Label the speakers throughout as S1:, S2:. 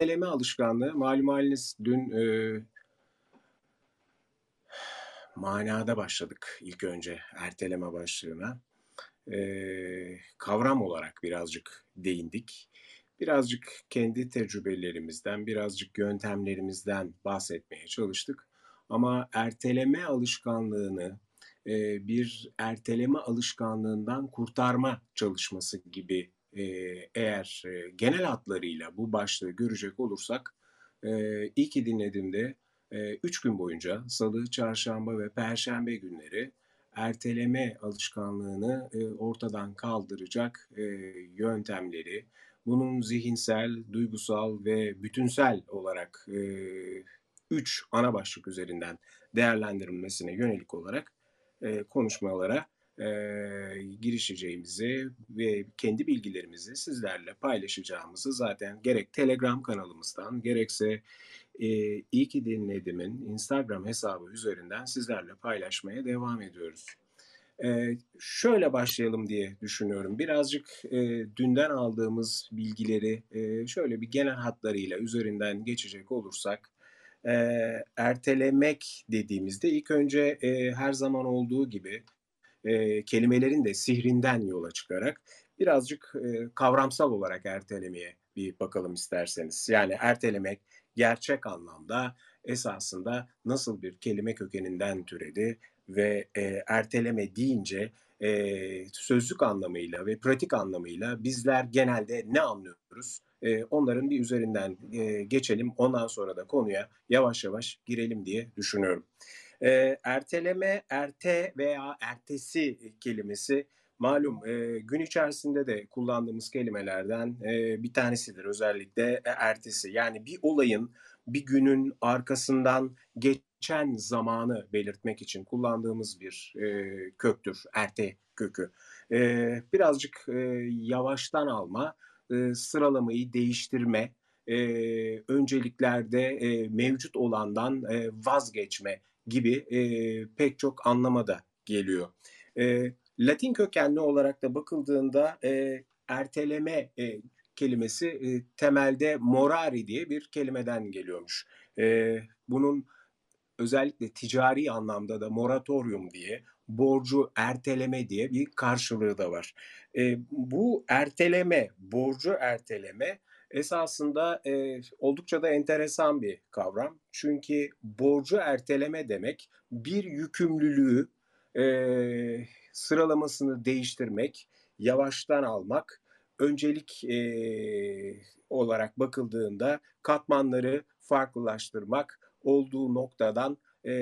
S1: erteleme alışkanlığı malum haliniz dün e, manada başladık ilk önce erteleme başlığına. E, kavram olarak birazcık değindik. Birazcık kendi tecrübelerimizden, birazcık yöntemlerimizden bahsetmeye çalıştık. Ama erteleme alışkanlığını e, bir erteleme alışkanlığından kurtarma çalışması gibi eğer genel hatlarıyla bu başlığı görecek olursak e, iyi ki dinlediğimde e, üç gün boyunca salı, çarşamba ve perşembe günleri erteleme alışkanlığını ortadan kaldıracak yöntemleri, bunun zihinsel, duygusal ve bütünsel olarak e, üç ana başlık üzerinden değerlendirilmesine yönelik olarak konuşmalara e, girişeceğimizi ve kendi bilgilerimizi sizlerle paylaşacağımızı zaten gerek Telegram kanalımızdan gerekse e, iyi ki dinledimin Instagram hesabı üzerinden sizlerle paylaşmaya devam ediyoruz. Ee, şöyle başlayalım diye düşünüyorum. Birazcık e, dünden aldığımız bilgileri e, şöyle bir genel hatlarıyla üzerinden geçecek olursak, e, ertelemek dediğimizde ilk önce e, her zaman olduğu gibi e, kelimelerin de sihrinden yola çıkarak birazcık e, kavramsal olarak ertelemeye bir bakalım isterseniz. Yani ertelemek gerçek anlamda esasında nasıl bir kelime kökeninden türedi ve e, erteleme deyince e, sözlük anlamıyla ve pratik anlamıyla bizler genelde ne anlıyoruz? E, onların bir üzerinden e, geçelim. Ondan sonra da konuya yavaş yavaş girelim diye düşünüyorum. E, erteleme, erte veya ertesi kelimesi malum e, gün içerisinde de kullandığımız kelimelerden e, bir tanesidir. Özellikle ertesi yani bir olayın bir günün arkasından geçen zamanı belirtmek için kullandığımız bir e, köktür. Erte kökü. E, birazcık e, yavaştan alma, e, sıralamayı değiştirme, e, önceliklerde e, mevcut olandan e, vazgeçme gibi e, pek çok anlamada geliyor. E, Latin kökenli olarak da bakıldığında e, erteleme e, kelimesi e, temelde morari diye bir kelimeden geliyormuş. E, bunun özellikle ticari anlamda da moratorium diye, borcu erteleme diye bir karşılığı da var. E, bu erteleme, borcu erteleme esasında e, oldukça da enteresan bir kavram. Çünkü borcu erteleme demek bir yükümlülüğü e, sıralamasını değiştirmek, yavaştan almak, öncelik e, olarak bakıldığında katmanları farklılaştırmak, olduğu noktadan e,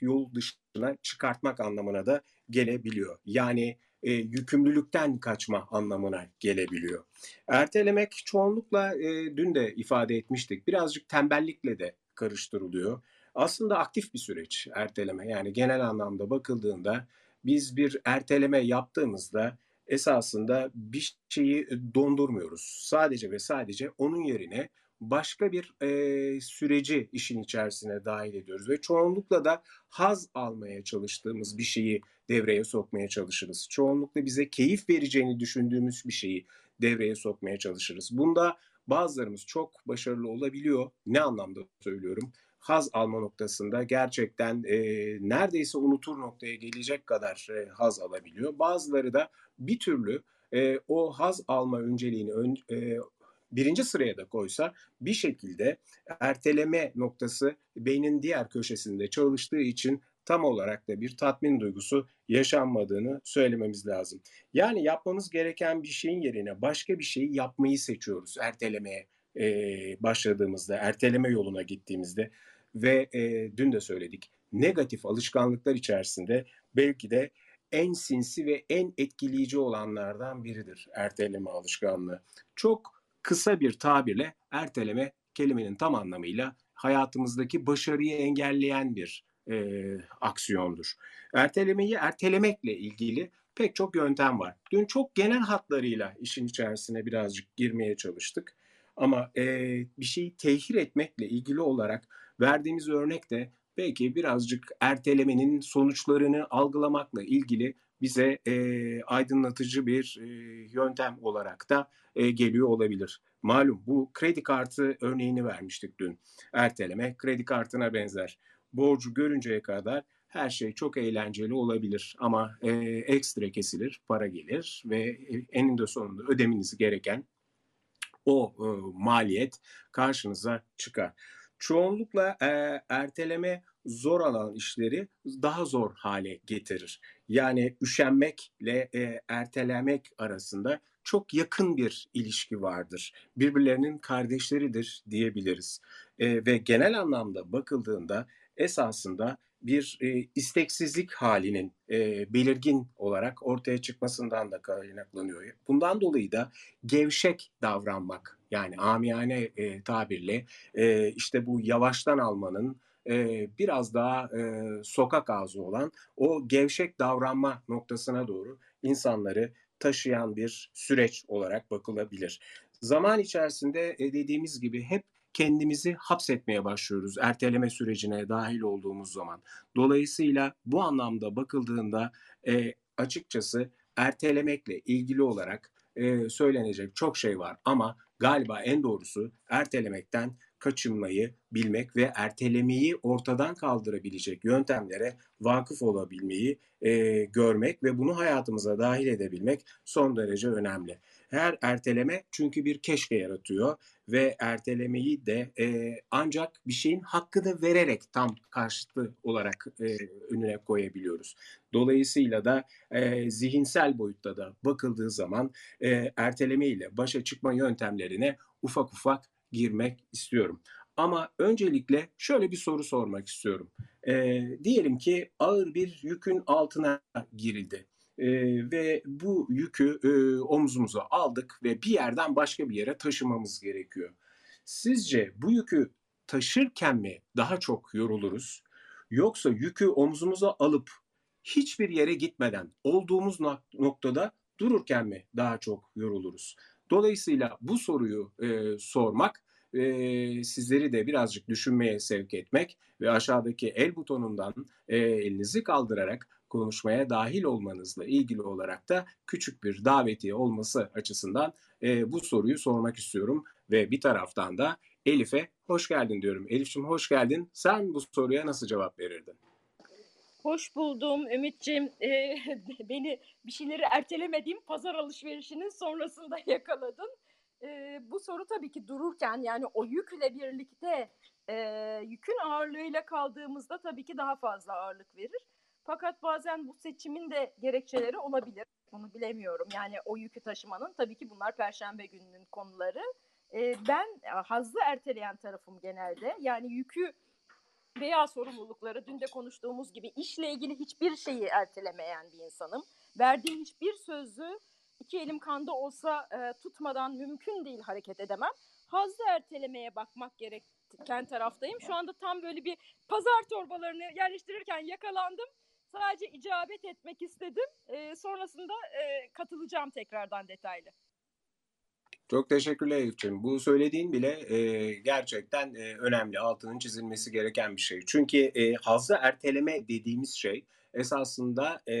S1: yol dışına çıkartmak anlamına da gelebiliyor. Yani e, yükümlülükten kaçma anlamına gelebiliyor. Ertelemek çoğunlukla e, dün de ifade etmiştik. Birazcık tembellikle de karıştırılıyor. Aslında aktif bir süreç erteleme. Yani genel anlamda bakıldığında biz bir erteleme yaptığımızda esasında bir şeyi dondurmuyoruz. Sadece ve sadece onun yerine başka bir e, süreci işin içerisine dahil ediyoruz ve çoğunlukla da haz almaya çalıştığımız bir şeyi devreye sokmaya çalışırız. Çoğunlukla bize keyif vereceğini düşündüğümüz bir şeyi devreye sokmaya çalışırız. Bunda bazılarımız çok başarılı olabiliyor. Ne anlamda söylüyorum? haz alma noktasında gerçekten e, neredeyse unutur noktaya gelecek kadar e, haz alabiliyor. Bazıları da bir türlü e, o haz alma önceliğini ön, e, birinci sıraya da koysa bir şekilde erteleme noktası beynin diğer köşesinde çalıştığı için tam olarak da bir tatmin duygusu yaşanmadığını söylememiz lazım. Yani yapmamız gereken bir şeyin yerine başka bir şeyi yapmayı seçiyoruz ertelemeye e, başladığımızda, erteleme yoluna gittiğimizde ve e, dün de söyledik negatif alışkanlıklar içerisinde belki de en sinsi ve en etkileyici olanlardan biridir erteleme alışkanlığı. Çok kısa bir tabirle erteleme kelimenin tam anlamıyla hayatımızdaki başarıyı engelleyen bir e, aksiyondur. Ertelemeyi ertelemekle ilgili pek çok yöntem var. Dün çok genel hatlarıyla işin içerisine birazcık girmeye çalıştık. Ama e, bir şeyi tehir etmekle ilgili olarak verdiğimiz örnek de belki birazcık ertelemenin sonuçlarını algılamakla ilgili bize e, aydınlatıcı bir e, yöntem olarak da e, geliyor olabilir. Malum bu kredi kartı örneğini vermiştik dün. Erteleme kredi kartına benzer. Borcu görünceye kadar her şey çok eğlenceli olabilir ama e, ekstra kesilir, para gelir ve e, eninde sonunda ödemeniz gereken o e, maliyet karşınıza çıkar. Çoğunlukla e, erteleme zor alan işleri daha zor hale getirir. Yani üşenmekle e, ertelemek arasında çok yakın bir ilişki vardır. Birbirlerinin kardeşleridir diyebiliriz. E, ve genel anlamda bakıldığında esasında bir e, isteksizlik halinin e, belirgin olarak ortaya çıkmasından da kaynaklanıyor. Bundan dolayı da gevşek davranmak yani amiyane e, tabirle e, işte bu yavaştan almanın e, biraz daha e, sokak ağzı olan o gevşek davranma noktasına doğru insanları taşıyan bir süreç olarak bakılabilir. Zaman içerisinde e, dediğimiz gibi hep kendimizi hapsetmeye başlıyoruz erteleme sürecine dahil olduğumuz zaman. Dolayısıyla bu anlamda bakıldığında e, açıkçası ertelemekle ilgili olarak e, söylenecek çok şey var ama galiba en doğrusu ertelemekten kaçınmayı bilmek ve ertelemeyi ortadan kaldırabilecek yöntemlere vakıf olabilmeyi e, görmek ve bunu hayatımıza dahil edebilmek son derece önemli. Her erteleme çünkü bir keşke yaratıyor ve ertelemeyi de e, ancak bir şeyin hakkını vererek tam karşıtı olarak e, önüne koyabiliyoruz. Dolayısıyla da e, zihinsel boyutta da bakıldığı zaman e, erteleme ile başa çıkma yöntemlerine ufak ufak girmek istiyorum. Ama öncelikle şöyle bir soru sormak istiyorum. E, diyelim ki ağır bir yükün altına girildi. E, ve bu yükü e, omzumuza aldık ve bir yerden başka bir yere taşımamız gerekiyor. Sizce bu yükü taşırken mi daha çok yoruluruz? Yoksa yükü omzumuza alıp hiçbir yere gitmeden olduğumuz noktada dururken mi daha çok yoruluruz? Dolayısıyla bu soruyu e, sormak e, sizleri de birazcık düşünmeye sevk etmek ve aşağıdaki el butonundan e, elinizi kaldırarak konuşmaya dahil olmanızla ilgili olarak da küçük bir davetiye olması açısından e, bu soruyu sormak istiyorum ve bir taraftan da Elif'e hoş geldin diyorum. Elif'ciğim hoş geldin. Sen bu soruya nasıl cevap verirdin?
S2: Hoş buldum Ümit'ciğim. Ee, beni bir şeyleri ertelemediğim pazar alışverişinin sonrasında yakaladın. Ee, bu soru tabii ki dururken yani o yükle birlikte e, yükün ağırlığıyla kaldığımızda tabii ki daha fazla ağırlık verir. Fakat bazen bu seçimin de gerekçeleri olabilir. Bunu bilemiyorum. Yani o yükü taşımanın tabii ki bunlar perşembe gününün konuları. Ee, ben hazzı erteleyen tarafım genelde. Yani yükü veya sorumlulukları dün de konuştuğumuz gibi işle ilgili hiçbir şeyi ertelemeyen bir insanım. Verdiğim hiçbir sözü iki elim kanda olsa e, tutmadan mümkün değil hareket edemem. Hazzı ertelemeye bakmak gereken taraftayım. Şu anda tam böyle bir pazar torbalarını yerleştirirken yakalandım. Sadece icabet etmek istedim. E, sonrasında e, katılacağım tekrardan detaylı.
S1: Çok teşekkürler Elif'ciğim. Bu söylediğin bile e, gerçekten e, önemli, altının çizilmesi gereken bir şey. Çünkü e, hazı erteleme dediğimiz şey esasında e,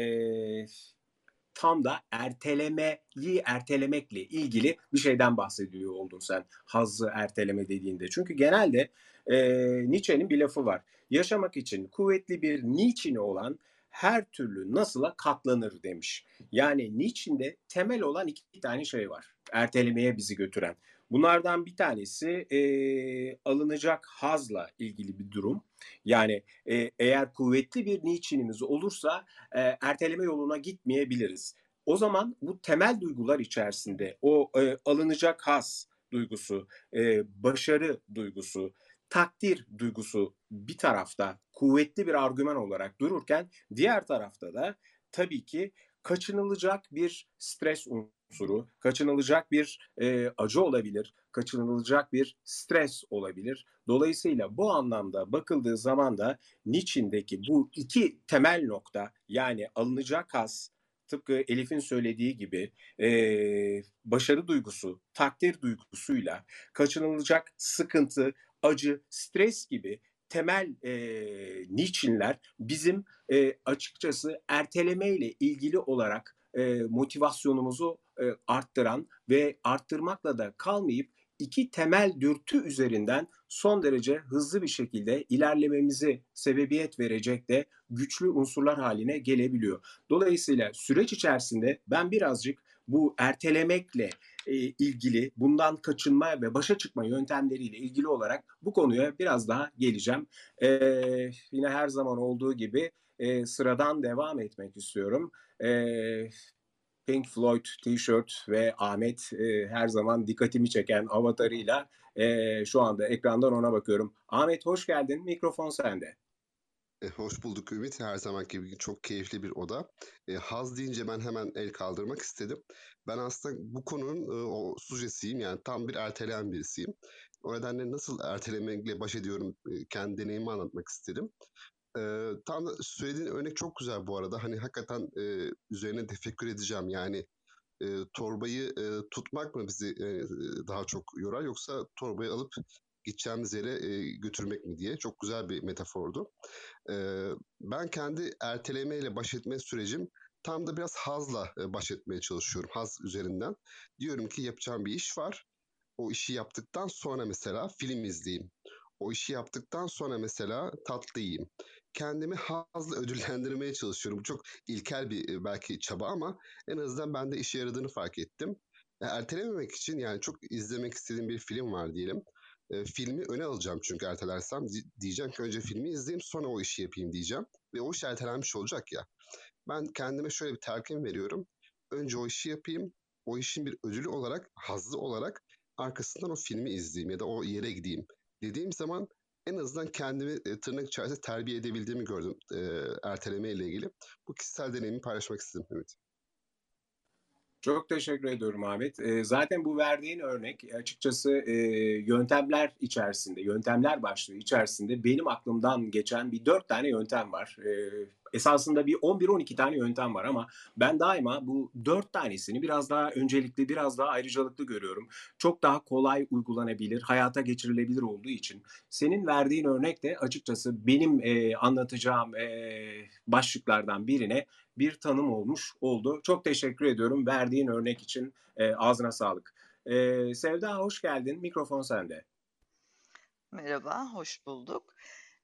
S1: tam da ertelemeyi ertelemekle ilgili bir şeyden bahsediyor oldun sen hazzı erteleme dediğinde. Çünkü genelde e, Nietzsche'nin bir lafı var. Yaşamak için kuvvetli bir niçini olan her türlü nasıla katlanır demiş. Yani niçinde temel olan iki tane şey var. Ertelemeye bizi götüren. Bunlardan bir tanesi e, alınacak hazla ilgili bir durum. Yani e, eğer kuvvetli bir niçinimiz olursa e, erteleme yoluna gitmeyebiliriz. O zaman bu temel duygular içerisinde o e, alınacak haz duygusu, e, başarı duygusu, takdir duygusu bir tarafta kuvvetli bir argüman olarak dururken diğer tarafta da tabii ki kaçınılacak bir stres unsuru, kaçınılacak bir e, acı olabilir, kaçınılacak bir stres olabilir. Dolayısıyla bu anlamda bakıldığı zaman da Nietzsche'deki bu iki temel nokta yani alınacak has, tıpkı Elif'in söylediği gibi e, başarı duygusu, takdir duygusuyla kaçınılacak sıkıntı, acı, stres gibi temel e, niçinler bizim e, açıkçası erteleme ile ilgili olarak e, motivasyonumuzu e, arttıran ve arttırmakla da kalmayıp iki temel dürtü üzerinden son derece hızlı bir şekilde ilerlememizi sebebiyet verecek de güçlü unsurlar haline gelebiliyor. Dolayısıyla süreç içerisinde ben birazcık bu ertelemekle e, ilgili bundan kaçınma ve başa çıkma yöntemleriyle ilgili olarak bu konuya biraz daha geleceğim. E, yine her zaman olduğu gibi e, sıradan devam etmek istiyorum. E, Pink Floyd t-shirt ve Ahmet e, her zaman dikkatimi çeken avatarıyla e, şu anda ekrandan ona bakıyorum. Ahmet hoş geldin. Mikrofon sende.
S3: E, hoş bulduk Ümit. Her zaman gibi çok keyifli bir oda. E, haz deyince ben hemen el kaldırmak istedim. Ben aslında bu konunun e, o sujesiyim. Yani tam bir erteleyen birisiyim. O nedenle nasıl ertelemekle baş ediyorum e, kendi deneyimi anlatmak istedim. E, tam da söylediğin örnek çok güzel bu arada. Hani hakikaten e, üzerine tefekkür edeceğim. Yani e, torbayı e, tutmak mı bizi e, daha çok yorar yoksa torbayı alıp gideceğimiz yere e, götürmek mi diye çok güzel bir metafordu. E, ben kendi ertelemeyle baş etme sürecim tam da biraz hazla e, baş etmeye çalışıyorum. Haz üzerinden. Diyorum ki yapacağım bir iş var. O işi yaptıktan sonra mesela film izleyeyim. O işi yaptıktan sonra mesela tatlı yiyeyim. Kendimi hazla ödüllendirmeye çalışıyorum. Çok ilkel bir belki çaba ama en azından bende işe yaradığını fark ettim. Ertelememek için yani çok izlemek istediğim bir film var diyelim e, filmi öne alacağım çünkü ertelersem. Diyeceğim ki önce filmi izleyeyim sonra o işi yapayım diyeceğim. Ve o iş ertelenmiş olacak ya. Ben kendime şöyle bir telkin veriyorum. Önce o işi yapayım. O işin bir ödülü olarak, hazzı olarak arkasından o filmi izleyeyim ya da o yere gideyim. Dediğim zaman en azından kendimi e, tırnak içerisinde terbiye edebildiğimi gördüm e, erteleme ile ilgili. Bu kişisel deneyimi paylaşmak istedim Ümit.
S1: Çok teşekkür ediyorum Ahmet. E, zaten bu verdiğin örnek açıkçası e, yöntemler içerisinde, yöntemler başlığı içerisinde benim aklımdan geçen bir dört tane yöntem var. E, esasında bir 11-12 tane yöntem var ama ben daima bu dört tanesini biraz daha öncelikli, biraz daha ayrıcalıklı görüyorum. Çok daha kolay uygulanabilir, hayata geçirilebilir olduğu için. Senin verdiğin örnek de açıkçası benim e, anlatacağım e, başlıklardan birine bir tanım olmuş oldu. Çok teşekkür ediyorum verdiğin örnek için. E, ağzına sağlık. E, Sevda hoş geldin. Mikrofon sende.
S4: Merhaba, hoş bulduk.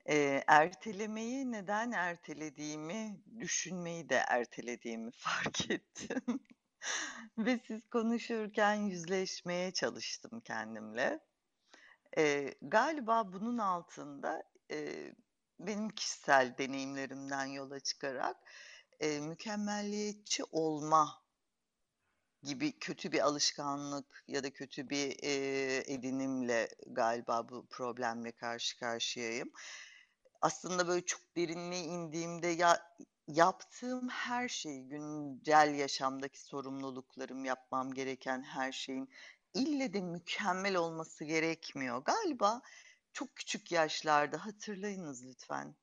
S4: Eee, ertelemeyi neden ertelediğimi, düşünmeyi de ertelediğimi fark ettim ve siz konuşurken yüzleşmeye çalıştım kendimle. Eee, galiba bunun altında, eee, benim kişisel deneyimlerimden yola çıkarak, eee, mükemmeliyetçi olma gibi kötü bir alışkanlık ya da kötü bir, eee, edinimle galiba bu problemle karşı karşıyayım aslında böyle çok derinliğe indiğimde ya yaptığım her şey, güncel yaşamdaki sorumluluklarım, yapmam gereken her şeyin ille de mükemmel olması gerekmiyor. Galiba çok küçük yaşlarda hatırlayınız lütfen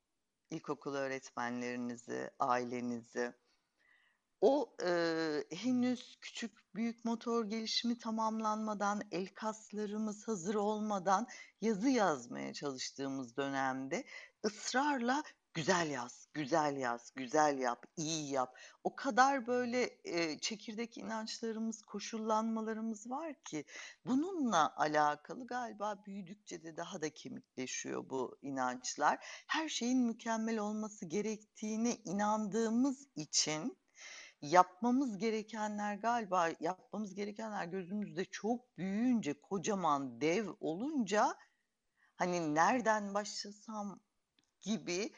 S4: ilkokul öğretmenlerinizi, ailenizi. O, eee, henüz küçük büyük motor gelişimi tamamlanmadan, el kaslarımız hazır olmadan yazı yazmaya çalıştığımız dönemde ısrarla güzel yaz, güzel yaz, güzel yap, iyi yap. O kadar böyle, eee, çekirdek inançlarımız, koşullanmalarımız var ki bununla alakalı galiba büyüdükçe de daha da kemikleşiyor bu inançlar. Her şeyin mükemmel olması gerektiğine inandığımız için yapmamız gerekenler galiba yapmamız gerekenler gözümüzde çok büyüyünce, kocaman dev olunca hani nereden başlasam gibi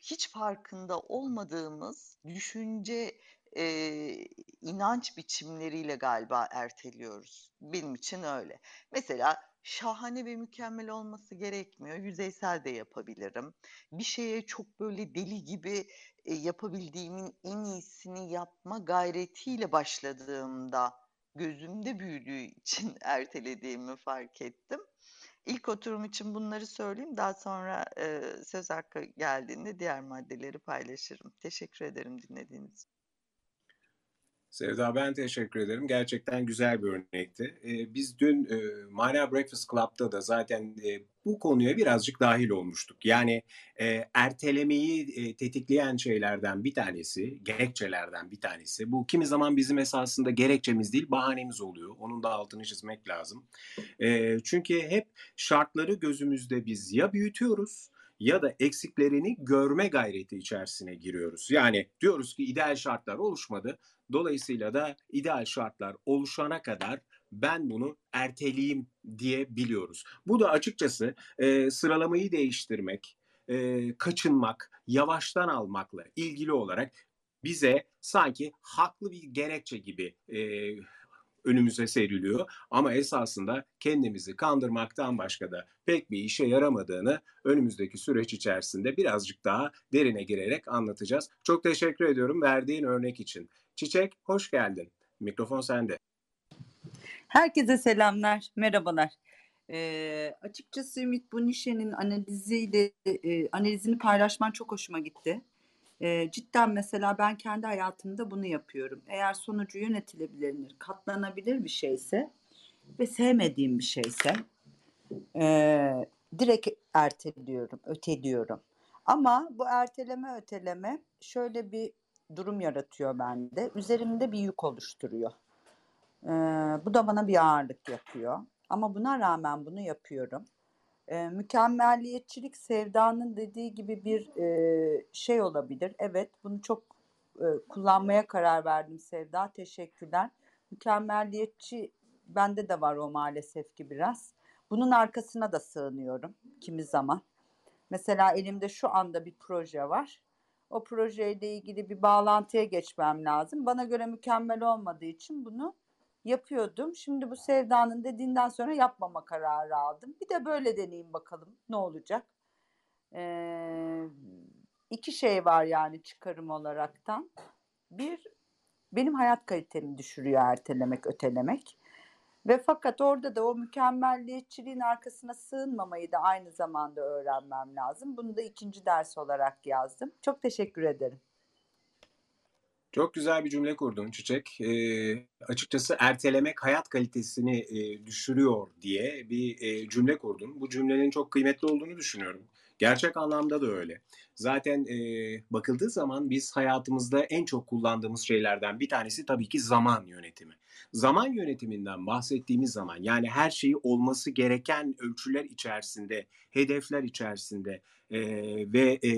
S4: hiç farkında olmadığımız düşünce, eee, inanç biçimleriyle galiba erteliyoruz. Benim için öyle. Mesela şahane ve mükemmel olması gerekmiyor. Yüzeysel de yapabilirim. Bir şeye çok böyle deli gibi, eee, yapabildiğimin en iyisini yapma gayretiyle başladığımda gözümde büyüdüğü için ertelediğimi fark ettim. İlk oturum için bunları söyleyeyim. Daha sonra, eee, söz hakkı geldiğinde diğer maddeleri paylaşırım. Teşekkür ederim dinlediğiniz için.
S1: Sevda ben teşekkür ederim. Gerçekten güzel bir örnekti. Ee, biz dün e, Mana Breakfast Club'da da zaten e, bu konuya birazcık dahil olmuştuk. Yani e, ertelemeyi e, tetikleyen şeylerden bir tanesi, gerekçelerden bir tanesi. Bu kimi zaman bizim esasında gerekçemiz değil, bahanemiz oluyor. Onun da altını çizmek lazım. E, çünkü hep şartları gözümüzde biz ya büyütüyoruz ya da eksiklerini görme gayreti içerisine giriyoruz. Yani diyoruz ki ideal şartlar oluşmadı. Dolayısıyla da ideal şartlar oluşana kadar ben bunu erteleyeyim diye biliyoruz. Bu da açıkçası e, sıralamayı değiştirmek, e, kaçınmak, yavaştan almakla ilgili olarak bize sanki haklı bir gerekçe gibi e, önümüze seriliyor. Ama esasında kendimizi kandırmaktan başka da pek bir işe yaramadığını önümüzdeki süreç içerisinde birazcık daha derine girerek anlatacağız. Çok teşekkür ediyorum verdiğin örnek için. Çiçek hoş geldin. Mikrofon sende.
S5: Herkese selamlar, merhabalar. Ee, açıkçası Ümit bu nişenin analiziyle e, analizini paylaşman çok hoşuma gitti. Ee, cidden mesela ben kendi hayatımda bunu yapıyorum. Eğer sonucu yönetilebilir, katlanabilir bir şeyse ve sevmediğim bir şeyse e, direkt erteliyorum, öteliyorum. Ama bu erteleme öteleme şöyle bir durum yaratıyor bende. Üzerimde bir yük oluşturuyor. Ee, bu da bana bir ağırlık yapıyor. Ama buna rağmen bunu yapıyorum. Ee, mükemmelliyetçilik sevdanın dediği gibi bir e, şey olabilir. Evet bunu çok e, kullanmaya karar verdim Sevda. Teşekkürler. Mükemmelliyetçi bende de var o maalesef ki biraz. Bunun arkasına da sığınıyorum kimi zaman. Mesela elimde şu anda bir proje var o projeyle ilgili bir bağlantıya geçmem lazım. Bana göre mükemmel olmadığı için bunu yapıyordum. Şimdi bu sevdanın dediğinden sonra yapmama kararı aldım. Bir de böyle deneyeyim bakalım ne olacak. Ee, iki şey var yani çıkarım olaraktan. Bir, benim hayat kalitemi düşürüyor ertelemek, ötelemek. Ve fakat orada da o mükemmelliyetçiliğin arkasına sığınmamayı da aynı zamanda öğrenmem lazım. Bunu da ikinci ders olarak yazdım. Çok teşekkür ederim.
S1: Çok güzel bir cümle kurdun Çiçek. E, açıkçası ertelemek hayat kalitesini e, düşürüyor diye bir e, cümle kurdun. Bu cümlenin çok kıymetli olduğunu düşünüyorum. Gerçek anlamda da öyle. Zaten e, bakıldığı zaman biz hayatımızda en çok kullandığımız şeylerden bir tanesi tabii ki zaman yönetimi. Zaman yönetiminden bahsettiğimiz zaman yani her şeyi olması gereken ölçüler içerisinde, hedefler içerisinde e, ve e,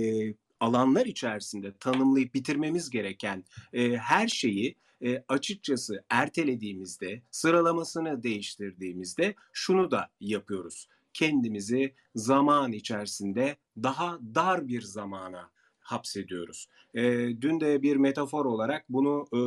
S1: alanlar içerisinde tanımlayıp bitirmemiz gereken e, her şeyi e, açıkçası ertelediğimizde, sıralamasını değiştirdiğimizde şunu da yapıyoruz. Kendimizi zaman içerisinde daha dar bir zamana hapsediyoruz. E, dün de bir metafor olarak bunu e,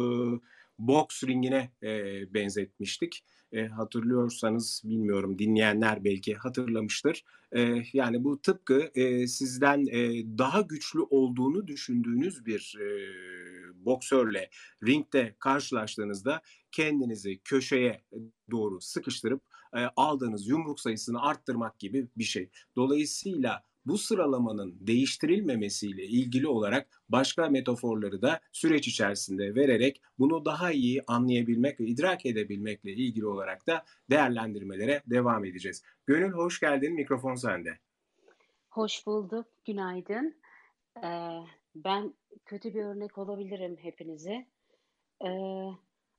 S1: boks ringine e, benzetmiştik. E, hatırlıyorsanız bilmiyorum dinleyenler belki hatırlamıştır. E, yani bu tıpkı e, sizden e, daha güçlü olduğunu düşündüğünüz bir e, boksörle ringde karşılaştığınızda kendinizi köşeye doğru sıkıştırıp e, aldığınız yumruk sayısını arttırmak gibi bir şey. Dolayısıyla bu sıralamanın değiştirilmemesiyle ilgili olarak başka metaforları da süreç içerisinde vererek bunu daha iyi anlayabilmek ve idrak edebilmekle ilgili olarak da değerlendirmelere devam edeceğiz. Gönül hoş geldin, mikrofon sende.
S6: Hoş bulduk, günaydın. Ee, ben kötü bir örnek olabilirim hepinize. Ee,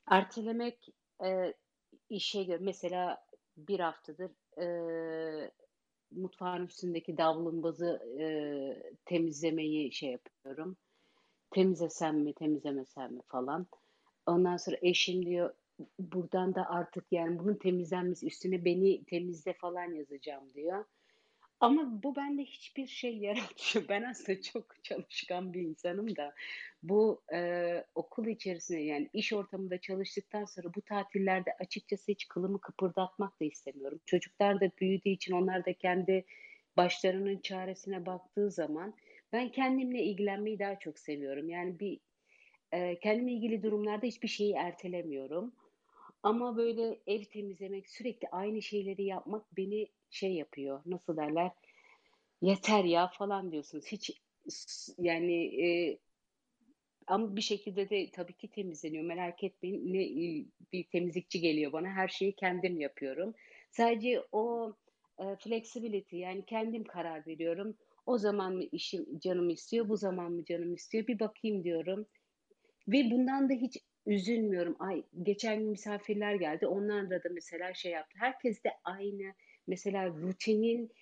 S6: ertelemek e, işe göre mesela bir haftadır e, mutfağın üstündeki davlumbazı e, temizlemeyi şey yapıyorum. Temizlesem mi, temizlemesem mi falan. Ondan sonra eşim diyor buradan da artık yani bunun temizlenmesi üstüne beni temizle falan yazacağım diyor. Ama bu bende hiçbir şey yaratmıyor. Ben aslında çok çalışkan bir insanım da bu e, okul içerisinde yani iş ortamında çalıştıktan sonra bu tatillerde açıkçası hiç kılımı kıpırdatmak da istemiyorum. Çocuklar da büyüdüğü için onlar da kendi başlarının çaresine baktığı zaman ben kendimle ilgilenmeyi daha çok seviyorum. Yani bir e, kendimle ilgili durumlarda hiçbir şeyi ertelemiyorum. Ama böyle ev temizlemek, sürekli aynı şeyleri yapmak beni şey yapıyor. Nasıl derler? Yeter ya falan diyorsunuz. Hiç yani e, ama bir şekilde de tabii ki temizleniyor. Merak etmeyin. Ne bir temizlikçi geliyor bana. Her şeyi kendim yapıyorum. Sadece o e, flexibility yani kendim karar veriyorum. O zaman mı işim canım istiyor, bu zaman mı canım istiyor? Bir bakayım diyorum. Ve bundan da hiç üzülmüyorum. Ay geçen gün misafirler geldi. Onlar da mesela şey yaptı. Herkes de aynı mesela rutinin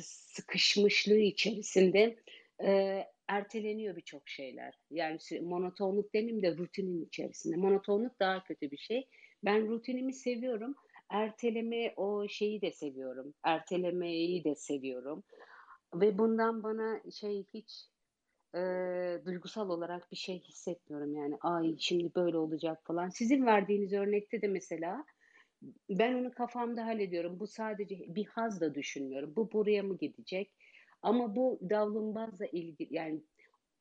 S6: sıkışmışlığı içerisinde e, erteleniyor birçok şeyler. Yani monotonluk demeyeyim de rutinin içerisinde. Monotonluk daha kötü bir şey. Ben rutinimi seviyorum. Erteleme o şeyi de seviyorum. Ertelemeyi de seviyorum. Ve bundan bana şey hiç e, duygusal olarak bir şey hissetmiyorum yani. Ay şimdi böyle olacak falan. Sizin verdiğiniz örnekte de mesela ben onu kafamda hallediyorum. Bu sadece bir haz da düşünmüyorum. Bu buraya mı gidecek? Ama bu davlumbazla ilgili yani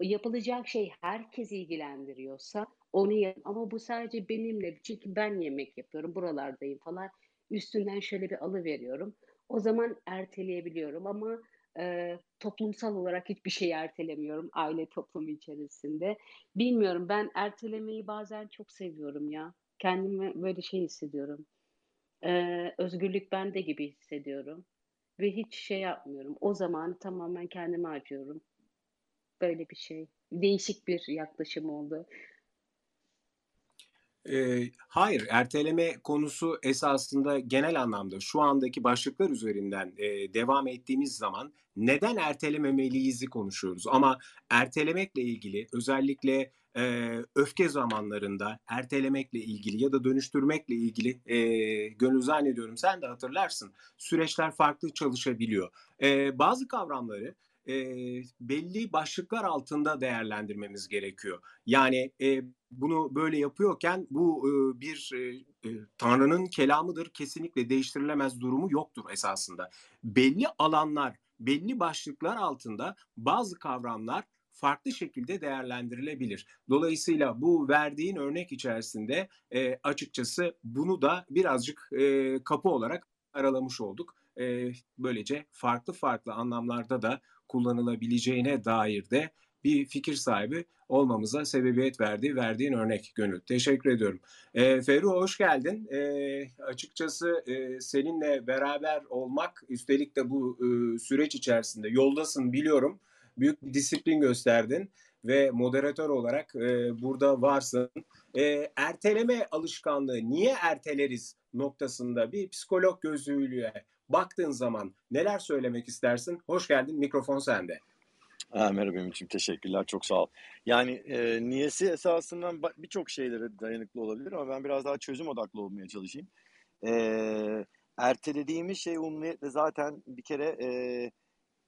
S6: yapılacak şey herkes ilgilendiriyorsa onu yap. Ama bu sadece benimle çünkü ben yemek yapıyorum buralardayım falan. Üstünden şöyle bir alı veriyorum. O zaman erteleyebiliyorum ama e, toplumsal olarak hiçbir şey ertelemiyorum aile toplumu içerisinde. Bilmiyorum ben ertelemeyi bazen çok seviyorum ya. Kendimi böyle şey hissediyorum. Ee, özgürlük bende gibi hissediyorum. Ve hiç şey yapmıyorum. O zaman tamamen kendime harcıyorum. Böyle bir şey. Değişik bir yaklaşım oldu.
S1: E, hayır, erteleme konusu esasında genel anlamda şu andaki başlıklar üzerinden e, devam ettiğimiz zaman neden ertelememeliyizi konuşuyoruz. Ama ertelemekle ilgili özellikle e, öfke zamanlarında ertelemekle ilgili ya da dönüştürmekle ilgili e, gönül zannediyorum sen de hatırlarsın süreçler farklı çalışabiliyor. E, bazı kavramları e, belli başlıklar altında değerlendirmemiz gerekiyor. Yani e, bunu böyle yapıyorken bu e, bir e, Tanrı'nın kelamıdır kesinlikle değiştirilemez durumu yoktur esasında. Belli alanlar, belli başlıklar altında bazı kavramlar farklı şekilde değerlendirilebilir. Dolayısıyla bu verdiğin örnek içerisinde e, açıkçası bunu da birazcık e, kapı olarak aralamış olduk. E, böylece farklı farklı anlamlarda da kullanılabileceğine dair de bir fikir sahibi olmamıza sebebiyet verdi verdiğin örnek Gönül. Teşekkür ediyorum. E, Ferru hoş geldin. E, açıkçası e, seninle beraber olmak üstelik de bu e, süreç içerisinde yoldasın biliyorum. Büyük bir disiplin gösterdin ve moderatör olarak e, burada varsın. E, erteleme alışkanlığı niye erteleriz noktasında bir psikolog gözüyle baktığın zaman neler söylemek istersin? Hoş geldin, mikrofon sende.
S7: Ha, merhaba Ümit'ciğim, teşekkürler, çok sağ ol. Yani e, niyesi esasından birçok şeylere dayanıklı olabilir ama ben biraz daha çözüm odaklı olmaya çalışayım. E, ertelediğimiz şey umumiyetle zaten bir kere e,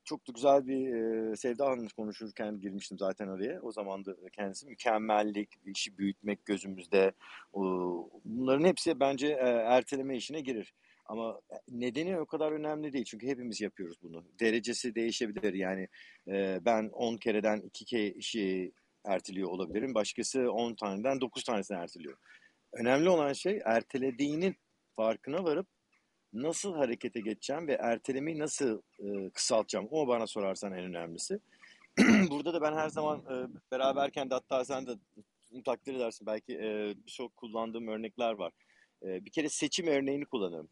S7: çok da güzel bir e, Sevda Hanım konuşurken girmiştim zaten araya. O zaman da kendisi mükemmellik, işi büyütmek gözümüzde. O, bunların hepsi bence e, erteleme işine girir. Ama nedeni o kadar önemli değil. Çünkü hepimiz yapıyoruz bunu. Derecesi değişebilir. Yani e, ben 10 kereden 2 kişi erteliyor olabilirim. Başkası 10 taneden 9 tanesini erteliyor. Önemli olan şey ertelediğinin farkına varıp nasıl harekete geçeceğim ve ertelemeyi nasıl e, kısaltacağım. O bana sorarsan en önemlisi. Burada da ben her zaman e, beraberken de hatta sen de takdir edersin belki e, birçok kullandığım örnekler var. E, bir kere seçim örneğini kullanıyorum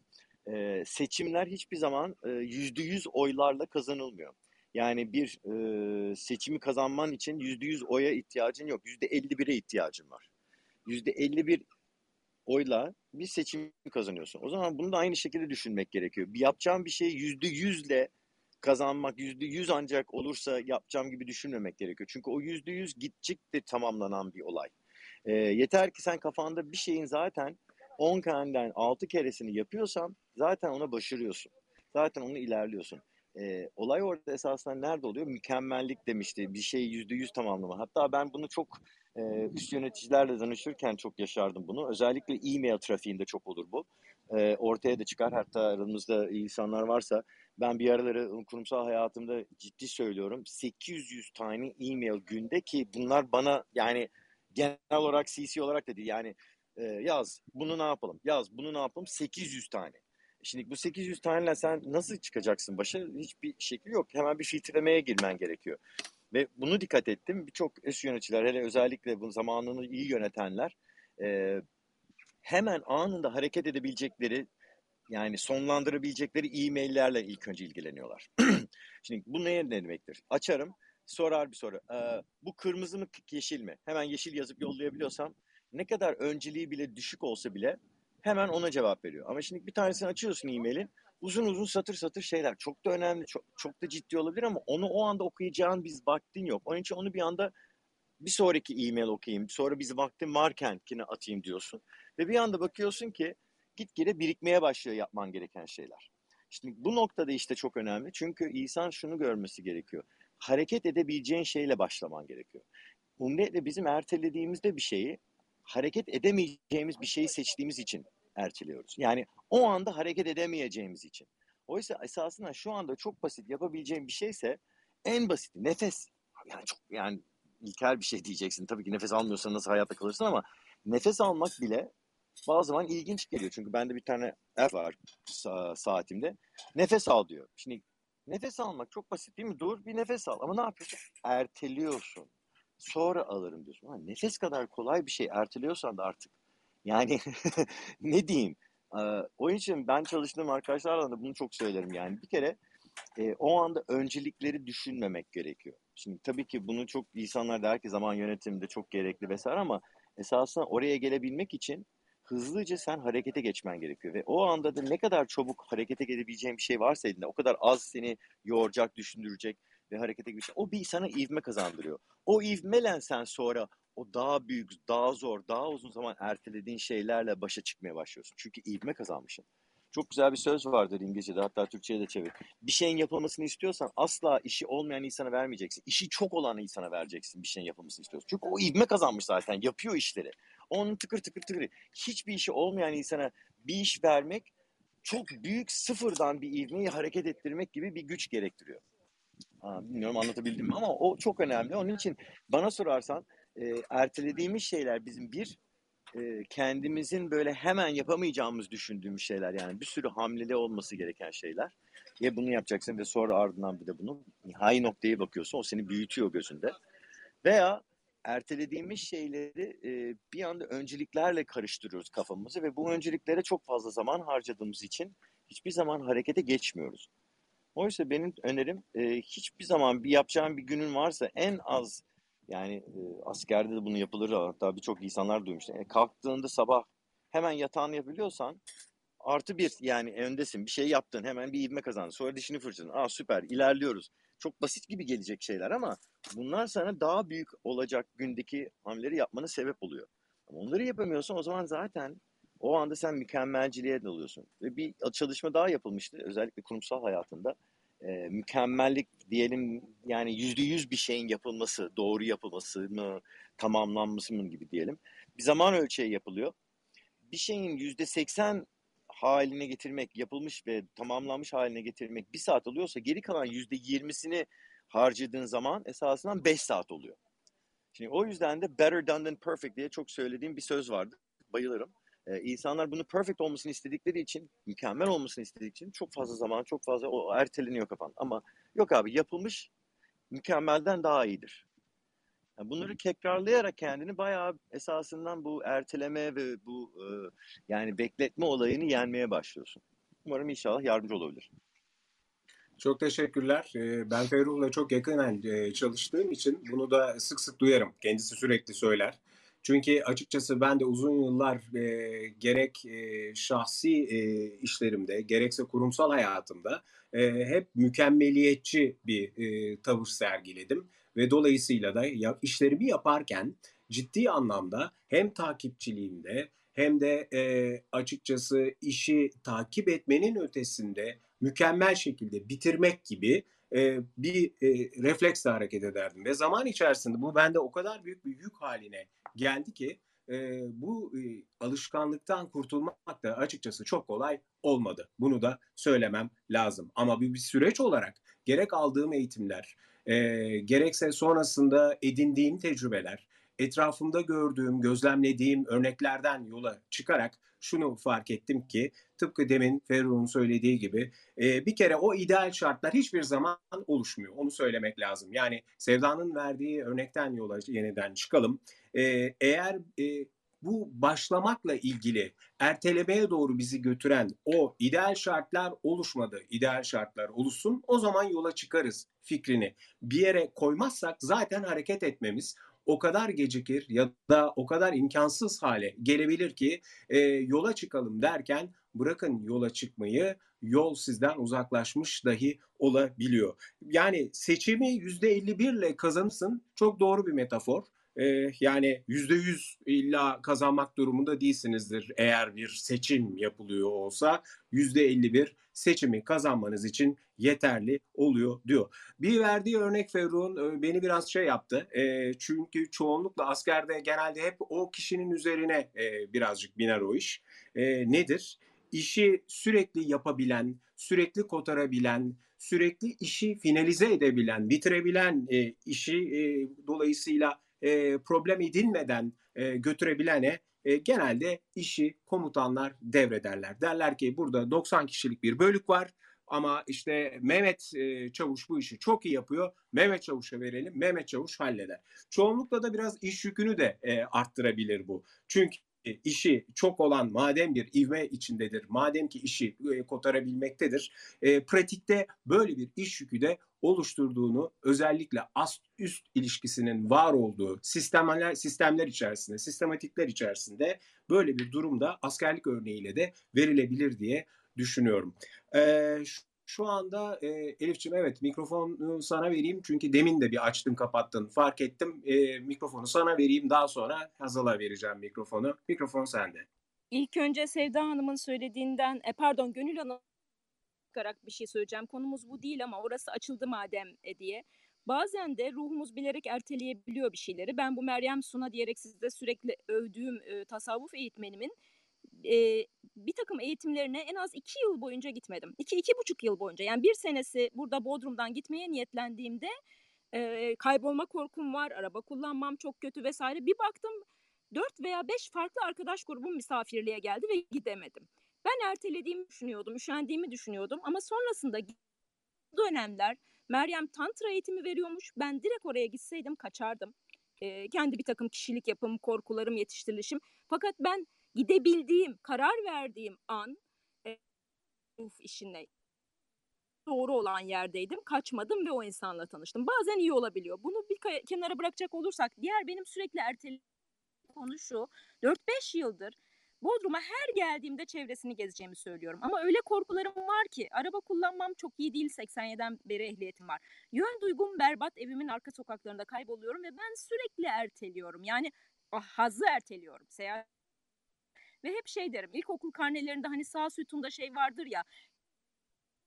S7: e, seçimler hiçbir zaman yüzde yüz oylarla kazanılmıyor. Yani bir e, seçimi kazanman için yüzde yüz oya ihtiyacın yok. Yüzde elli bire ihtiyacın var. Yüzde elli bir oyla bir seçim kazanıyorsun. O zaman bunu da aynı şekilde düşünmek gerekiyor. Bir yapacağım bir şeyi yüzde yüzle kazanmak, yüzde yüz ancak olursa yapacağım gibi düşünmemek gerekiyor. Çünkü o yüzde yüz gidecek de tamamlanan bir olay. E, yeter ki sen kafanda bir şeyin zaten 10 kaneden 6 keresini yapıyorsan zaten ona başarıyorsun. Zaten onu ilerliyorsun. E, olay orada esasında nerede oluyor? Mükemmellik demişti. Bir şeyi yüzde yüz tamamlama. Hatta ben bunu çok e, üst yöneticilerle danışırken çok yaşardım bunu. Özellikle e-mail trafiğinde çok olur bu. E, ortaya da çıkar. Hatta aramızda insanlar varsa ben bir araları kurumsal hayatımda ciddi söylüyorum. 800 tane e-mail günde ki bunlar bana yani genel olarak CC olarak da değil yani e, yaz bunu ne yapalım yaz bunu ne yapalım 800 tane. Şimdi bu 800 taneyle sen nasıl çıkacaksın başa? Hiçbir şekil yok. Hemen bir filtrelemeye girmen gerekiyor. Ve bunu dikkat ettim. Birçok üst yöneticiler hele özellikle bu zamanını iyi yönetenler e, hemen anında hareket edebilecekleri yani sonlandırabilecekleri e-maillerle ilk önce ilgileniyorlar. Şimdi bu ne demektir? Açarım, sorar bir soru. Ee, bu kırmızı mı yeşil mi? Hemen yeşil yazıp yollayabiliyorsam ne kadar önceliği bile düşük olsa bile hemen ona cevap veriyor. Ama şimdi bir tanesini açıyorsun e-mailin uzun uzun satır satır şeyler. Çok da önemli, çok, çok da ciddi olabilir ama onu o anda okuyacağın biz vaktin yok. Onun için onu bir anda bir sonraki e-mail okuyayım, sonra biz vaktim varken kine atayım diyorsun. Ve bir anda bakıyorsun ki gitgide birikmeye başlıyor yapman gereken şeyler. Şimdi bu noktada işte çok önemli. Çünkü insan şunu görmesi gerekiyor. Hareket edebileceğin şeyle başlaman gerekiyor. Umretle bizim ertelediğimizde bir şeyi hareket edemeyeceğimiz bir şeyi seçtiğimiz için erteliyoruz. Yani o anda hareket edemeyeceğimiz için. Oysa esasında şu anda çok basit yapabileceğim bir şeyse en basit nefes. Yani çok yani ilkel bir şey diyeceksin. Tabii ki nefes almıyorsan nasıl hayatta kalırsın ama nefes almak bile bazı zaman ilginç geliyor. Çünkü bende bir tane app var sa- saatimde. Nefes al diyor. Şimdi nefes almak çok basit değil mi? Dur bir nefes al. Ama ne yapıyorsun? Erteliyorsun. Sonra alırım diyorsun. Ha, nefes kadar kolay bir şey erteliyorsan da artık yani ne diyeyim? Ee, o için ben çalıştığım arkadaşlarla da bunu çok söylerim yani. Bir kere e, o anda öncelikleri düşünmemek gerekiyor. Şimdi tabii ki bunu çok insanlar der ki zaman yönetiminde çok gerekli vesaire ama esasında oraya gelebilmek için hızlıca sen harekete geçmen gerekiyor. Ve o anda da ne kadar çabuk harekete gelebileceğin bir şey varsa elinde o kadar az seni yoracak, düşündürecek ve harekete geçecek. O bir sana ivme kazandırıyor. O ivmelen sen sonra o daha büyük, daha zor, daha uzun zaman ertelediğin şeylerle başa çıkmaya başlıyorsun. Çünkü ivme kazanmışsın. Çok güzel bir söz vardır İngilizce'de hatta Türkçe'ye de çevir. Bir şeyin yapılmasını istiyorsan asla işi olmayan insana vermeyeceksin. İşi çok olan insana vereceksin bir şeyin yapılmasını istiyorsan. Çünkü o ivme kazanmış zaten yapıyor işleri. Onun tıkır tıkır tıkır. Hiçbir işi olmayan insana bir iş vermek çok büyük sıfırdan bir ivmeyi hareket ettirmek gibi bir güç gerektiriyor. Ha, bilmiyorum anlatabildim mi ama o çok önemli. Onun için bana sorarsan e, ertelediğimiz şeyler bizim bir e, kendimizin böyle hemen yapamayacağımız düşündüğümüz şeyler yani bir sürü hamleli olması gereken şeyler. Ya bunu yapacaksın ve sonra ardından bir de bunu nihai noktaya bakıyorsun o seni büyütüyor gözünde. Veya ertelediğimiz şeyleri e, bir anda önceliklerle karıştırıyoruz kafamızı ve bu önceliklere çok fazla zaman harcadığımız için hiçbir zaman harekete geçmiyoruz. Oysa benim önerim e, hiçbir zaman bir yapacağım bir günün varsa en az yani e, askerde de bunu yapılır hatta birçok insanlar duymuştu. E, kalktığında sabah hemen yatağını yapabiliyorsan artı bir yani öndesin bir şey yaptın hemen bir ivme kazandın sonra dişini fırçaladın. Aa süper ilerliyoruz. Çok basit gibi gelecek şeyler ama bunlar sana daha büyük olacak gündeki hamleleri yapmana sebep oluyor. Ama onları yapamıyorsan o zaman zaten o anda sen mükemmelciliğe dalıyorsun. Ve bir çalışma daha yapılmıştı özellikle kurumsal hayatında. E, mükemmellik diyelim yani yüzde yüz bir şeyin yapılması, doğru yapılması mı, tamamlanması mı gibi diyelim. Bir zaman ölçeği yapılıyor. Bir şeyin yüzde seksen haline getirmek, yapılmış ve tamamlanmış haline getirmek bir saat oluyorsa geri kalan yüzde yirmisini harcadığın zaman esasından beş saat oluyor. Şimdi o yüzden de better done than perfect diye çok söylediğim bir söz vardı. Bayılırım. Ee, insanlar bunu perfect olmasını istedikleri için, mükemmel olmasını istedikleri için çok fazla zaman, çok fazla o erteleniyor kafan. Ama yok abi yapılmış mükemmelden daha iyidir. Yani bunları tekrarlayarak kendini bayağı esasından bu erteleme ve bu e, yani bekletme olayını yenmeye başlıyorsun. Umarım inşallah yardımcı olabilir.
S1: Çok teşekkürler. Ee, Ben Ferruh'la çok yakından e, çalıştığım için bunu da sık sık duyarım. Kendisi sürekli söyler. Çünkü açıkçası ben de uzun yıllar e, gerek e, şahsi e, işlerimde gerekse kurumsal hayatımda e, hep mükemmeliyetçi bir e, tavır sergiledim ve dolayısıyla da ya, işlerimi yaparken ciddi anlamda hem takipçiliğimde hem de e, açıkçası işi takip etmenin ötesinde mükemmel şekilde bitirmek gibi e, bir e, refleksle hareket ederdim. Ve zaman içerisinde bu bende o kadar büyük bir yük haline geldi ki e, bu e, alışkanlıktan kurtulmak da açıkçası çok kolay olmadı. Bunu da söylemem lazım. Ama bir, bir süreç olarak gerek aldığım eğitimler, e, gerekse sonrasında edindiğim tecrübeler, etrafımda gördüğüm, gözlemlediğim örneklerden yola çıkarak şunu fark ettim ki tıpkı demin Ferruh'un söylediği gibi e, bir kere o ideal şartlar hiçbir zaman oluşmuyor. Onu söylemek lazım. Yani Sevda'nın verdiği örnekten yola yeniden çıkalım. E, eğer e, bu başlamakla ilgili ertelemeye doğru bizi götüren o ideal şartlar oluşmadı. İdeal şartlar oluşsun o zaman yola çıkarız fikrini bir yere koymazsak zaten hareket etmemiz o kadar gecikir ya da o kadar imkansız hale gelebilir ki e, yola çıkalım derken bırakın yola çıkmayı yol sizden uzaklaşmış dahi olabiliyor. Yani seçimi %51 ile kazanırsın çok doğru bir metafor e, yani yüzde yüz illa kazanmak durumunda değilsinizdir eğer bir seçim yapılıyor olsa yüzde elli bir seçimi kazanmanız için yeterli oluyor diyor. Bir verdiği örnek Ferruh'un beni biraz şey yaptı. E, çünkü çoğunlukla askerde genelde hep o kişinin üzerine e, birazcık biner o iş. E, nedir? İşi sürekli yapabilen, sürekli kotarabilen, sürekli işi finalize edebilen, bitirebilen e, işi e, dolayısıyla e, problem edinmeden e, götürebilene e, genelde işi komutanlar devrederler. Derler ki burada 90 kişilik bir bölük var ama işte Mehmet e, Çavuş bu işi çok iyi yapıyor. Mehmet Çavuş'a verelim. Mehmet Çavuş halleder. Çoğunlukla da biraz iş yükünü de e, arttırabilir bu. Çünkü işi çok olan madem bir ivme içindedir, madem ki işi e, kotarabilmektedir, e, pratikte böyle bir iş yükü de oluşturduğunu özellikle ast üst ilişkisinin var olduğu sistemler sistemler içerisinde, sistematikler içerisinde böyle bir durumda askerlik örneğiyle de verilebilir diye düşünüyorum. Ee, şu anda e, Elif'ciğim evet mikrofonu sana vereyim çünkü demin de bir açtın kapattın fark ettim. E, mikrofonu sana vereyim daha sonra Hazal'a vereceğim mikrofonu. Mikrofon sende.
S2: İlk önce Sevda Hanım'ın söylediğinden, e, pardon Gönül Hanım bir şey söyleyeceğim. Konumuz bu değil ama orası açıldı madem e, diye. Bazen de ruhumuz bilerek erteleyebiliyor bir şeyleri. Ben bu Meryem Suna diyerek sizde sürekli övdüğüm e, tasavvuf eğitmenimin e, bir takım eğitimlerine en az iki yıl boyunca gitmedim. İki, iki buçuk yıl boyunca. Yani bir senesi burada Bodrum'dan gitmeye niyetlendiğimde e, kaybolma korkum var, araba kullanmam çok kötü vesaire. Bir baktım dört veya beş farklı arkadaş grubum misafirliğe geldi ve gidemedim. Ben ertelediğimi düşünüyordum, üşendiğimi düşünüyordum ama sonrasında dönemler Meryem tantra eğitimi veriyormuş. Ben direkt oraya gitseydim kaçardım. E, kendi bir takım kişilik yapım, korkularım, yetiştirilişim. Fakat ben gidebildiğim, karar verdiğim an e, işine doğru olan yerdeydim. Kaçmadım ve o insanla tanıştım. Bazen iyi olabiliyor. Bunu bir kenara bırakacak olursak diğer benim sürekli ertelediğim konu şu. 4-5 yıldır Bodrum'a her geldiğimde çevresini gezeceğimi söylüyorum. Ama öyle korkularım var ki araba kullanmam çok iyi değil 87'den beri ehliyetim var. Yön duygum berbat evimin arka sokaklarında kayboluyorum ve ben sürekli erteliyorum. Yani ah, hazı erteliyorum. Seyahat ve hep şey derim ilkokul karnelerinde hani sağ sütunda şey vardır ya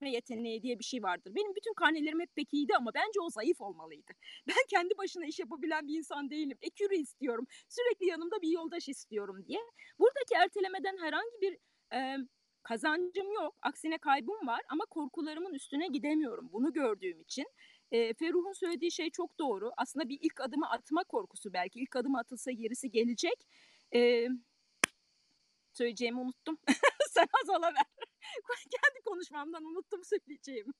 S2: yeteneği diye bir şey vardır. Benim bütün karnelerim hep pek iyiydi ama bence o zayıf olmalıydı. Ben kendi başına iş yapabilen bir insan değilim. Ekürü istiyorum. Sürekli yanımda bir yoldaş istiyorum diye. Buradaki ertelemeden herhangi bir e, kazancım yok. Aksine kaybım var ama korkularımın üstüne gidemiyorum. Bunu gördüğüm için. E, Ferruh'un söylediği şey çok doğru. Aslında bir ilk adımı atma korkusu belki. İlk adımı atılsa gerisi gelecek. E, söyleyeceğimi unuttum. Sen Hazal'a ver. Kendi konuşmamdan unuttum söyleyeceğimi.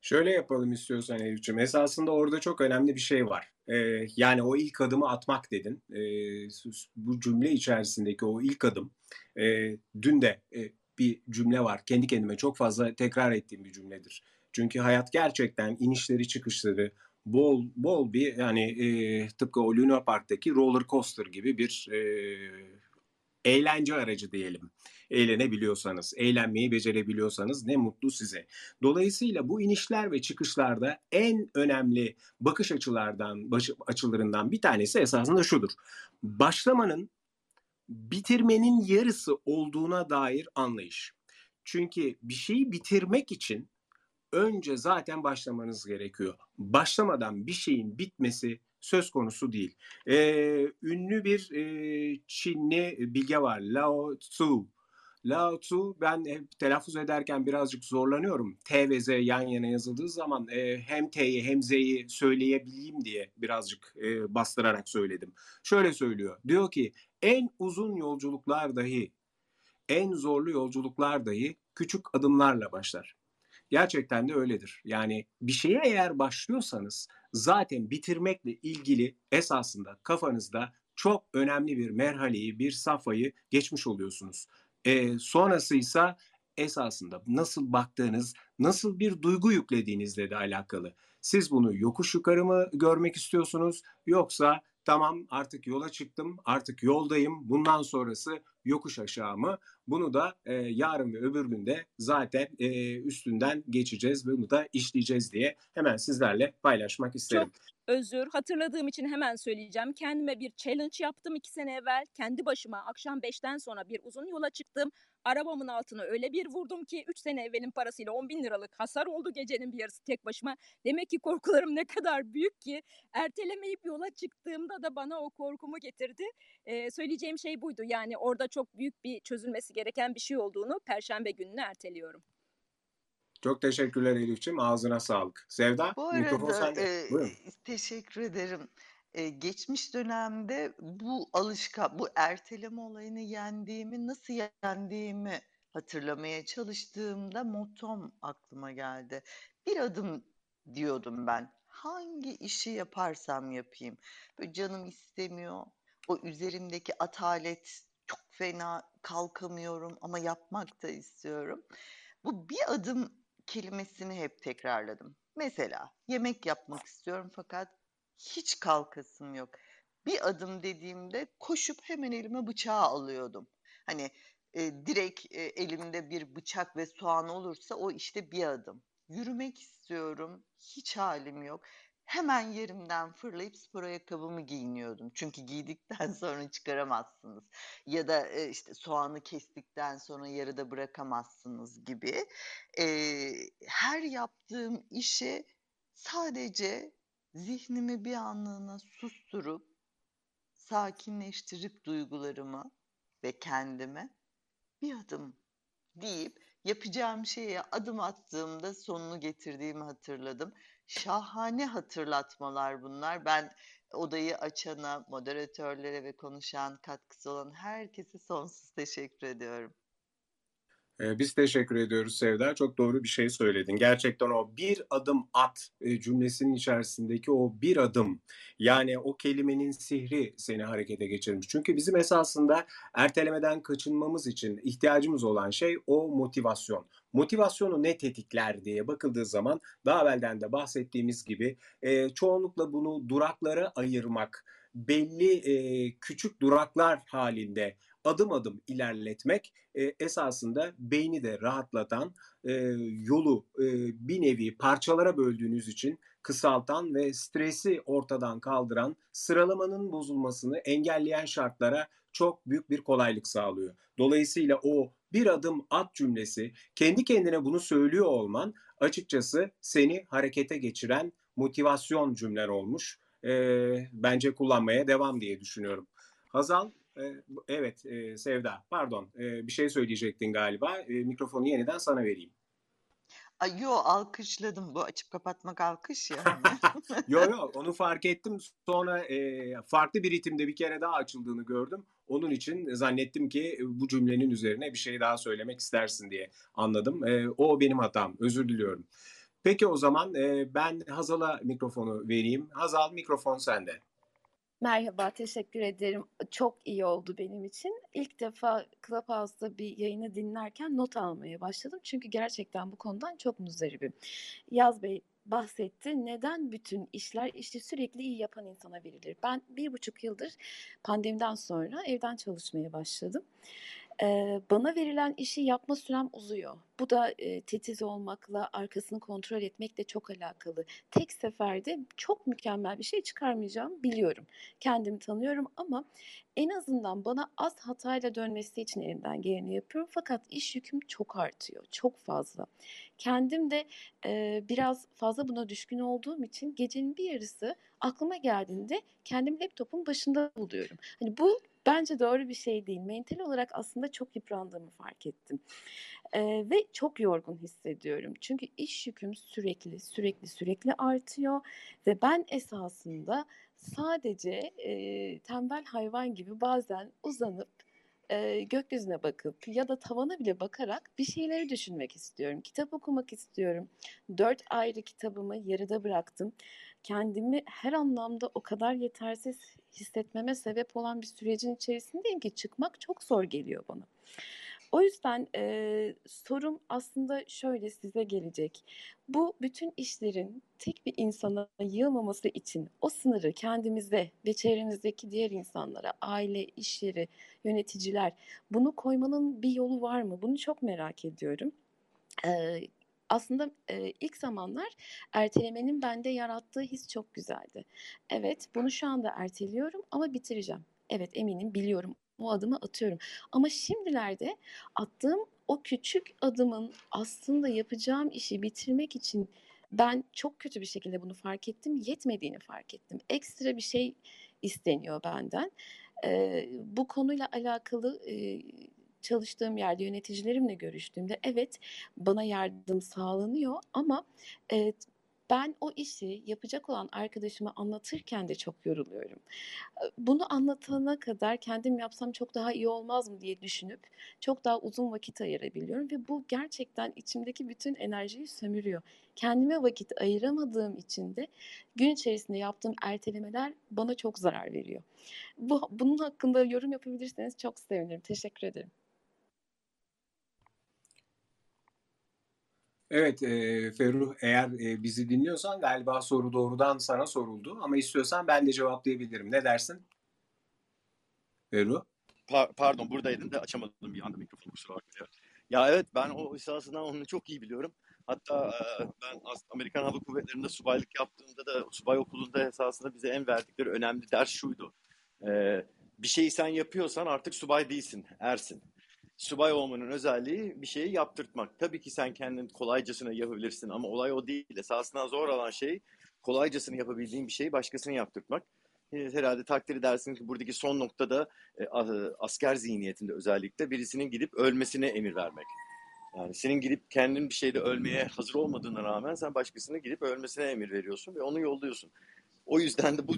S1: Şöyle yapalım istiyorsan Elif'ciğim. Esasında orada çok önemli bir şey var. Ee, yani o ilk adımı atmak dedin. Ee, bu cümle içerisindeki o ilk adım. E, dün de e, bir cümle var. Kendi kendime çok fazla tekrar ettiğim bir cümledir. Çünkü hayat gerçekten inişleri çıkışları, bol bol bir yani e, tıpkı o Luna Park'taki roller coaster gibi bir e, eğlence aracı diyelim. Eğlenebiliyorsanız, eğlenmeyi becerebiliyorsanız ne mutlu size. Dolayısıyla bu inişler ve çıkışlarda en önemli bakış açılardan, baş, açılarından bir tanesi esasında şudur. Başlamanın bitirmenin yarısı olduğuna dair anlayış. Çünkü bir şeyi bitirmek için önce zaten başlamanız gerekiyor. Başlamadan bir şeyin bitmesi söz konusu değil. Ee, ünlü bir e, Çinli bilge var Lao Tzu. Lao Tzu ben hep telaffuz ederken birazcık zorlanıyorum. T ve Z yan yana yazıldığı zaman e, hem T'yi hem Z'yi söyleyebileyim diye birazcık e, bastırarak söyledim. Şöyle söylüyor. Diyor ki en uzun yolculuklar dahi, en zorlu yolculuklar dahi küçük adımlarla başlar. Gerçekten de öyledir. Yani bir şeye eğer başlıyorsanız zaten bitirmekle ilgili esasında kafanızda çok önemli bir merhaleyi, bir safhayı geçmiş oluyorsunuz. E, sonrası ise esasında nasıl baktığınız, nasıl bir duygu yüklediğinizle de alakalı. Siz bunu yokuş yukarı mı görmek istiyorsunuz yoksa tamam artık yola çıktım, artık yoldayım, bundan sonrası yokuş aşağı mı? Bunu da e, yarın ve öbür günde zaten e, üstünden geçeceğiz bunu da işleyeceğiz diye hemen sizlerle paylaşmak isterim.
S2: Çok özür. Hatırladığım için hemen söyleyeceğim. Kendime bir challenge yaptım iki sene evvel. Kendi başıma akşam 5'ten sonra bir uzun yola çıktım. Arabamın altına öyle bir vurdum ki 3 sene evvelin parasıyla 10 bin liralık hasar oldu gecenin bir yarısı tek başıma. Demek ki korkularım ne kadar büyük ki ertelemeyip yola çıktığımda da bana o korkumu getirdi. Ee, söyleyeceğim şey buydu. Yani orada çok büyük bir çözülmesi gereken bir şey olduğunu perşembe gününü erteliyorum.
S1: Çok teşekkürler Elif'ciğim. Ağzına sağlık. Sevda,
S4: Bu
S1: mikrofon
S4: arada
S1: sende.
S4: e,
S1: Buyurun.
S4: teşekkür ederim. E, geçmiş dönemde bu alışkan, bu erteleme olayını yendiğimi, nasıl yendiğimi hatırlamaya çalıştığımda mottom aklıma geldi. Bir adım diyordum ben. Hangi işi yaparsam yapayım. Böyle canım istemiyor. O üzerimdeki atalet çok fena kalkamıyorum ama yapmak da istiyorum. Bu bir adım kelimesini hep tekrarladım. Mesela yemek yapmak istiyorum fakat hiç kalkasım yok. Bir adım dediğimde koşup hemen elime bıçağı alıyordum. Hani e, direkt e, elimde bir bıçak ve soğan olursa o işte bir adım. Yürümek istiyorum, hiç halim yok. Hemen yerimden fırlayıp spor ayakkabımı giyiniyordum. Çünkü giydikten sonra çıkaramazsınız. Ya da e, işte soğanı kestikten sonra yarıda bırakamazsınız gibi. E, her yaptığım işe sadece zihnimi bir anlığına susturup sakinleştirip duygularımı ve kendime bir adım deyip yapacağım şeye adım attığımda sonunu getirdiğimi hatırladım. Şahane hatırlatmalar bunlar. Ben odayı açana, moderatörlere ve konuşan katkısı olan herkese sonsuz teşekkür ediyorum.
S1: Ee, Biz teşekkür ediyoruz Sevda. Çok doğru bir şey söyledin. Gerçekten o bir adım at e, cümlesinin içerisindeki o bir adım yani o kelimenin sihri seni harekete geçirmiş. Çünkü bizim esasında ertelemeden kaçınmamız için ihtiyacımız olan şey o motivasyon. Motivasyonu ne tetikler diye bakıldığı zaman daha evvelden de bahsettiğimiz gibi e, çoğunlukla bunu duraklara ayırmak, belli e, küçük duraklar halinde adım adım ilerletmek e, esasında beyni de rahatlatan, e, yolu e, bir nevi parçalara böldüğünüz için kısaltan ve stresi ortadan kaldıran, sıralamanın bozulmasını engelleyen şartlara çok büyük bir kolaylık sağlıyor. Dolayısıyla o bir adım at cümlesi, kendi kendine bunu söylüyor olman açıkçası seni harekete geçiren motivasyon cümlen olmuş. E, bence kullanmaya devam diye düşünüyorum. Hazal Evet e, Sevda pardon e, bir şey söyleyecektin galiba E, mikrofonu yeniden sana vereyim.
S4: Ay yo alkışladım bu açıp kapatmak alkış ya.
S1: Yo yo onu fark ettim sonra e, farklı bir ritimde bir kere daha açıldığını gördüm. Onun için zannettim ki bu cümlenin üzerine bir şey daha söylemek istersin diye anladım. E, o benim hatam özür diliyorum. Peki o zaman e, ben Hazal'a mikrofonu vereyim. Hazal mikrofon sende.
S8: Merhaba, teşekkür ederim. Çok iyi oldu benim için. İlk defa Clubhouse'da bir yayını dinlerken not almaya başladım. Çünkü gerçekten bu konudan çok muzdaribim. Yaz Bey bahsetti. Neden bütün işler işte sürekli iyi yapan insana verilir? Ben bir buçuk yıldır pandemiden sonra evden çalışmaya başladım. Ee, bana verilen işi yapma sürem uzuyor. Bu da e, titiz olmakla, arkasını kontrol etmekle çok alakalı. Tek seferde çok mükemmel bir şey çıkarmayacağım biliyorum. Kendimi tanıyorum ama en azından bana az hatayla dönmesi için elimden geleni yapıyorum. Fakat iş yüküm çok artıyor, çok fazla. Kendim de e, biraz fazla buna düşkün olduğum için gecenin bir yarısı aklıma geldiğinde kendimi laptopun başında buluyorum. Hani bu bence doğru bir şey değil. Mental olarak aslında çok yıprandığımı fark ettim. Eee, ve çok yorgun hissediyorum. Çünkü iş yüküm sürekli, sürekli, sürekli artıyor ve ben esasında sadece, eee, tembel hayvan gibi bazen uzanıp, eee, gökyüzüne bakıp ya da tavana bile bakarak bir şeyleri düşünmek istiyorum. Kitap okumak istiyorum. 4 ayrı kitabımı yarıda bıraktım. Kendimi her anlamda o kadar yetersiz hissetmeme sebep olan bir sürecin içerisindeyim ki çıkmak çok zor geliyor bana. O yüzden, eee, sorum aslında şöyle size gelecek. Bu bütün işlerin tek bir insana yığmaması için o sınırı kendimize ve çevremizdeki diğer insanlara, aile, iş yeri, yöneticiler, bunu koymanın bir yolu var mı? Bunu çok merak ediyorum. Eee, aslında, eee, ilk zamanlar ertelemenin bende yarattığı his çok güzeldi. Evet, bunu şu anda erteliyorum ama bitireceğim. Evet, eminim, biliyorum, o adımı atıyorum. Ama şimdilerde attığım o küçük adımın aslında yapacağım işi bitirmek için ben çok kötü bir şekilde bunu fark ettim, yetmediğini fark ettim. Ekstra bir şey isteniyor benden. Eee, bu konuyla alakalı, eee, çalıştığım yerde yöneticilerimle görüştüğümde evet, bana yardım sağlanıyor ama, eee, ben o işi yapacak olan arkadaşıma anlatırken de çok yoruluyorum. Bunu anlatana kadar kendim yapsam çok daha iyi olmaz mı diye düşünüp çok daha uzun vakit ayırabiliyorum ve bu gerçekten içimdeki bütün enerjiyi sömürüyor. Kendime vakit ayıramadığım için de gün içerisinde yaptığım ertelemeler bana çok zarar veriyor. Bu bunun hakkında yorum yapabilirseniz çok sevinirim. Teşekkür ederim.
S1: Evet, eee, Ferruh eğer, eee, bizi dinliyorsan galiba soru doğrudan sana soruldu ama istiyorsan ben de cevaplayabilirim. Ne dersin? Ferruh?
S7: Pa- pardon buradaydım da açamadım bir anda mikrofonu kusura bakmayın. Ya evet ben o esasında onu çok iyi biliyorum. Hatta e, ben Amerikan Hava Kuvvetleri'nde subaylık yaptığımda da subay okulunda esasında bize en verdikleri önemli ders şuydu. E, bir şeyi sen yapıyorsan artık subay değilsin, ersin. Subay olmanın özelliği bir şeyi yaptırtmak. Tabii ki sen kendin kolaycasına yapabilirsin ama olay o değil. Esasında zor olan şey kolaycasını yapabildiğin bir şeyi başkasına yaptırtmak. E, Herhalde takdir edersin ki buradaki son noktada e, asker zihniyetinde özellikle birisinin gidip ölmesine emir vermek. Yani senin gidip kendin bir şeyde ölmeye hazır olmadığına rağmen sen başkasının gidip ölmesine emir veriyorsun ve onu yolluyorsun. O yüzden de bu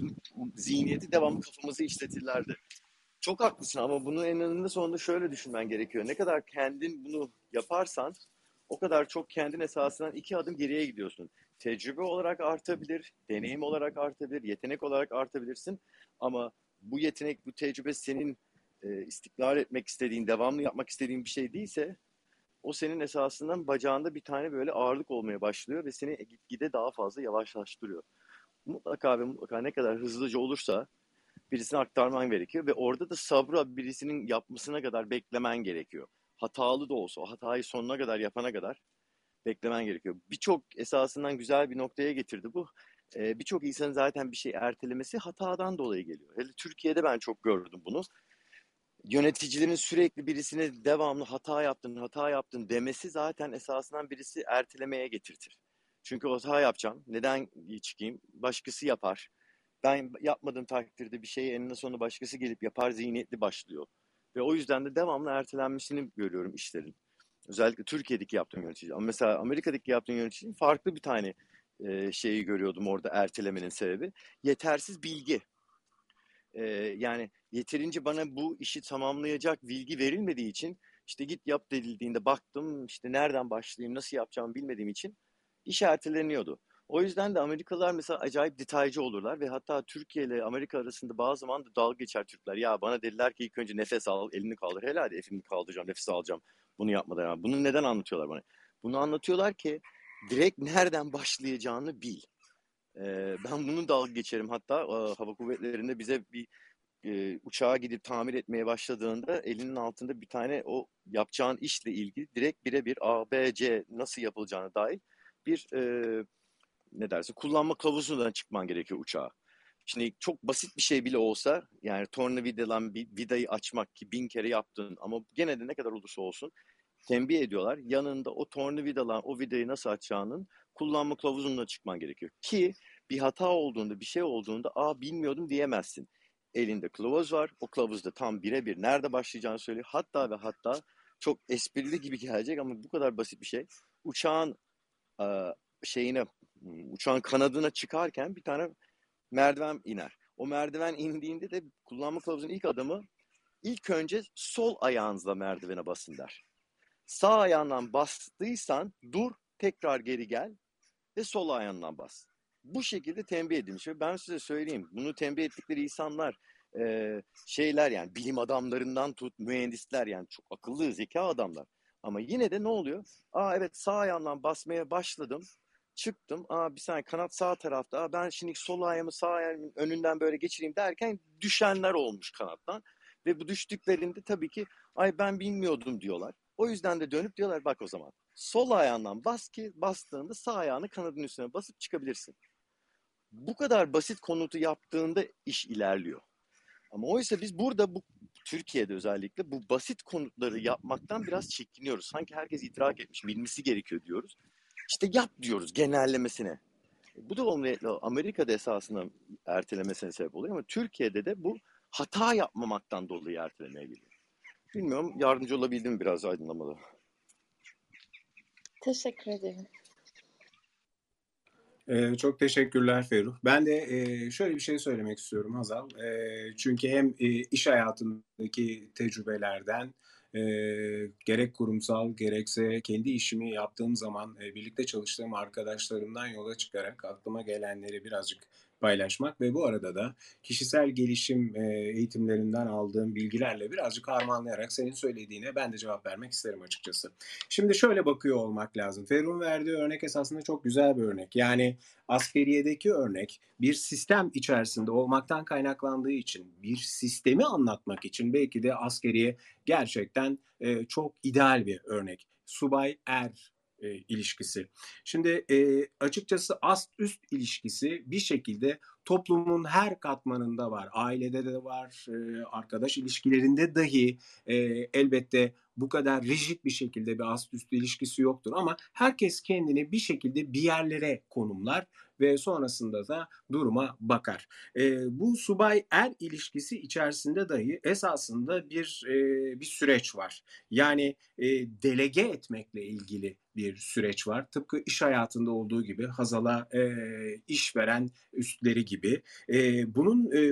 S7: zihniyeti devamlı kafamızı işletirlerdi. Çok haklısın ama bunun eninde sonunda şöyle düşünmen gerekiyor. Ne kadar kendin bunu yaparsan o kadar çok kendin esasından iki adım geriye gidiyorsun. Tecrübe olarak artabilir, deneyim olarak artabilir, yetenek olarak artabilirsin. Ama bu yetenek, bu tecrübe senin e, istiklal etmek istediğin, devamlı yapmak istediğin bir şey değilse o senin esasından bacağında bir tane böyle ağırlık olmaya başlıyor ve seni gitgide daha fazla yavaşlaştırıyor. Mutlaka ve mutlaka ne kadar hızlıca olursa birisine aktarman gerekiyor ve orada da sabra birisinin yapmasına kadar beklemen gerekiyor. Hatalı da olsa o hatayı sonuna kadar yapana kadar beklemen gerekiyor. Birçok esasından güzel bir noktaya getirdi bu. Ee, Birçok insanın zaten bir şey ertelemesi hatadan dolayı geliyor. Hele Türkiye'de ben çok gördüm bunu. Yöneticilerin sürekli birisine devamlı hata yaptın, hata yaptın demesi zaten esasından birisi ertelemeye getirtir. Çünkü hata yapacağım. Neden çıkayım? Başkası yapar. Ben yapmadığım takdirde bir şeyi eninde sonunda başkası gelip yapar zihniyetli başlıyor. Ve o yüzden de devamlı ertelenmesini görüyorum işlerin. Özellikle Türkiye'deki yaptığım yönetici. Ama mesela Amerika'daki yaptığım yöneticinin farklı bir tane e, şeyi görüyordum orada ertelemenin sebebi. Yetersiz bilgi. E, yani yeterince bana bu işi tamamlayacak bilgi verilmediği için işte git yap denildiğinde baktım işte nereden başlayayım nasıl yapacağımı bilmediğim için iş erteleniyordu. O yüzden de Amerikalılar mesela acayip detaycı olurlar ve hatta Türkiye ile Amerika arasında bazı zaman da dalga geçer Türkler. Ya bana dediler ki ilk önce nefes al, elini kaldır. Helal elini kaldıracağım, nefes alacağım. Bunu yapmadan. Yani bunu neden anlatıyorlar bana? Bunu anlatıyorlar ki direkt nereden başlayacağını bil. Ee, ben bunu dalga geçerim. Hatta e, hava kuvvetlerinde bize bir e, uçağa gidip tamir etmeye başladığında elinin altında bir tane o yapacağın işle ilgili direkt birebir A, B, C nasıl yapılacağına dair bir e, ne dersin kullanma kılavuzundan çıkman gerekiyor uçağa. Şimdi çok basit bir şey bile olsa yani tornavidadan bir vidayı açmak ki bin kere yaptın ama gene de ne kadar olursa olsun tembih ediyorlar. Yanında o tornavidalan o vidayı nasıl açacağının kullanma kılavuzundan çıkman gerekiyor. Ki bir hata olduğunda bir şey olduğunda aa bilmiyordum diyemezsin. elinde kılavuz var. O kılavuzda tam birebir nerede başlayacağını söylüyor. Hatta ve hatta çok esprili gibi gelecek ama bu kadar basit bir şey. Uçağın şeyine uçağın kanadına çıkarken bir tane merdiven iner. O merdiven indiğinde de kullanma kılavuzunun ilk adımı ilk önce sol ayağınızla merdivene basın der. Sağ ayağından bastıysan dur, tekrar geri gel ve sol ayağından bas. Bu şekilde tembih edilmiş ve ben size söyleyeyim bunu tembih ettikleri insanlar e, şeyler yani bilim adamlarından tut mühendisler yani çok akıllı zeka adamlar. Ama yine de ne oluyor? Aa evet sağ ayağımdan basmaya başladım. Çıktım. Aa bir saniye kanat sağ tarafta. Aa ben şimdi sol ayağımı sağ ayağımın önünden böyle geçireyim derken düşenler olmuş kanattan. Ve bu düştüklerinde tabii ki ay ben bilmiyordum diyorlar. O yüzden de dönüp diyorlar bak o zaman sol ayağından bas ki bastığında sağ ayağını kanadın üstüne basıp çıkabilirsin. Bu kadar basit konutu yaptığında iş ilerliyor. Ama oysa biz burada bu Türkiye'de özellikle bu basit konutları yapmaktan biraz çekiniyoruz. Sanki herkes itirak etmiş, bilmesi gerekiyor diyoruz. İşte yap diyoruz genellemesine. Bu da olmayla Amerika'da esasında ertelemesine sebep oluyor ama Türkiye'de de bu hata yapmamaktan dolayı ertelemeye geliyor. Bilmiyorum yardımcı olabildim biraz aydınlamada.
S8: Teşekkür ederim.
S1: Ee, çok teşekkürler Ferruh. Ben de e, şöyle bir şey söylemek istiyorum Hazal. E, çünkü hem e, iş hayatındaki tecrübelerden e, gerek kurumsal gerekse kendi işimi yaptığım zaman e, birlikte çalıştığım arkadaşlarımdan yola çıkarak aklıma gelenleri birazcık paylaşmak ve bu arada da kişisel gelişim eğitimlerinden aldığım bilgilerle birazcık harmanlayarak senin söylediğine ben de cevap vermek isterim açıkçası. Şimdi şöyle bakıyor olmak lazım. Ferun verdiği örnek esasında çok güzel bir örnek. Yani askeriyedeki örnek bir sistem içerisinde olmaktan kaynaklandığı için bir sistemi anlatmak için belki de askeriye gerçekten çok ideal bir örnek. Subay er e, ilişkisi. Şimdi e, açıkçası ast üst ilişkisi bir şekilde toplumun her katmanında var. Ailede de var, e, arkadaş ilişkilerinde dahi e, elbette bu kadar rigid bir şekilde bir ast üst ilişkisi yoktur ama herkes kendini bir şekilde bir yerlere konumlar ve sonrasında da duruma bakar. E, bu subay er ilişkisi içerisinde dahi esasında bir e, bir süreç var. Yani e, delege etmekle ilgili bir süreç var. Tıpkı iş hayatında olduğu gibi Hazal'a e, iş veren üstleri gibi. E, bunun e,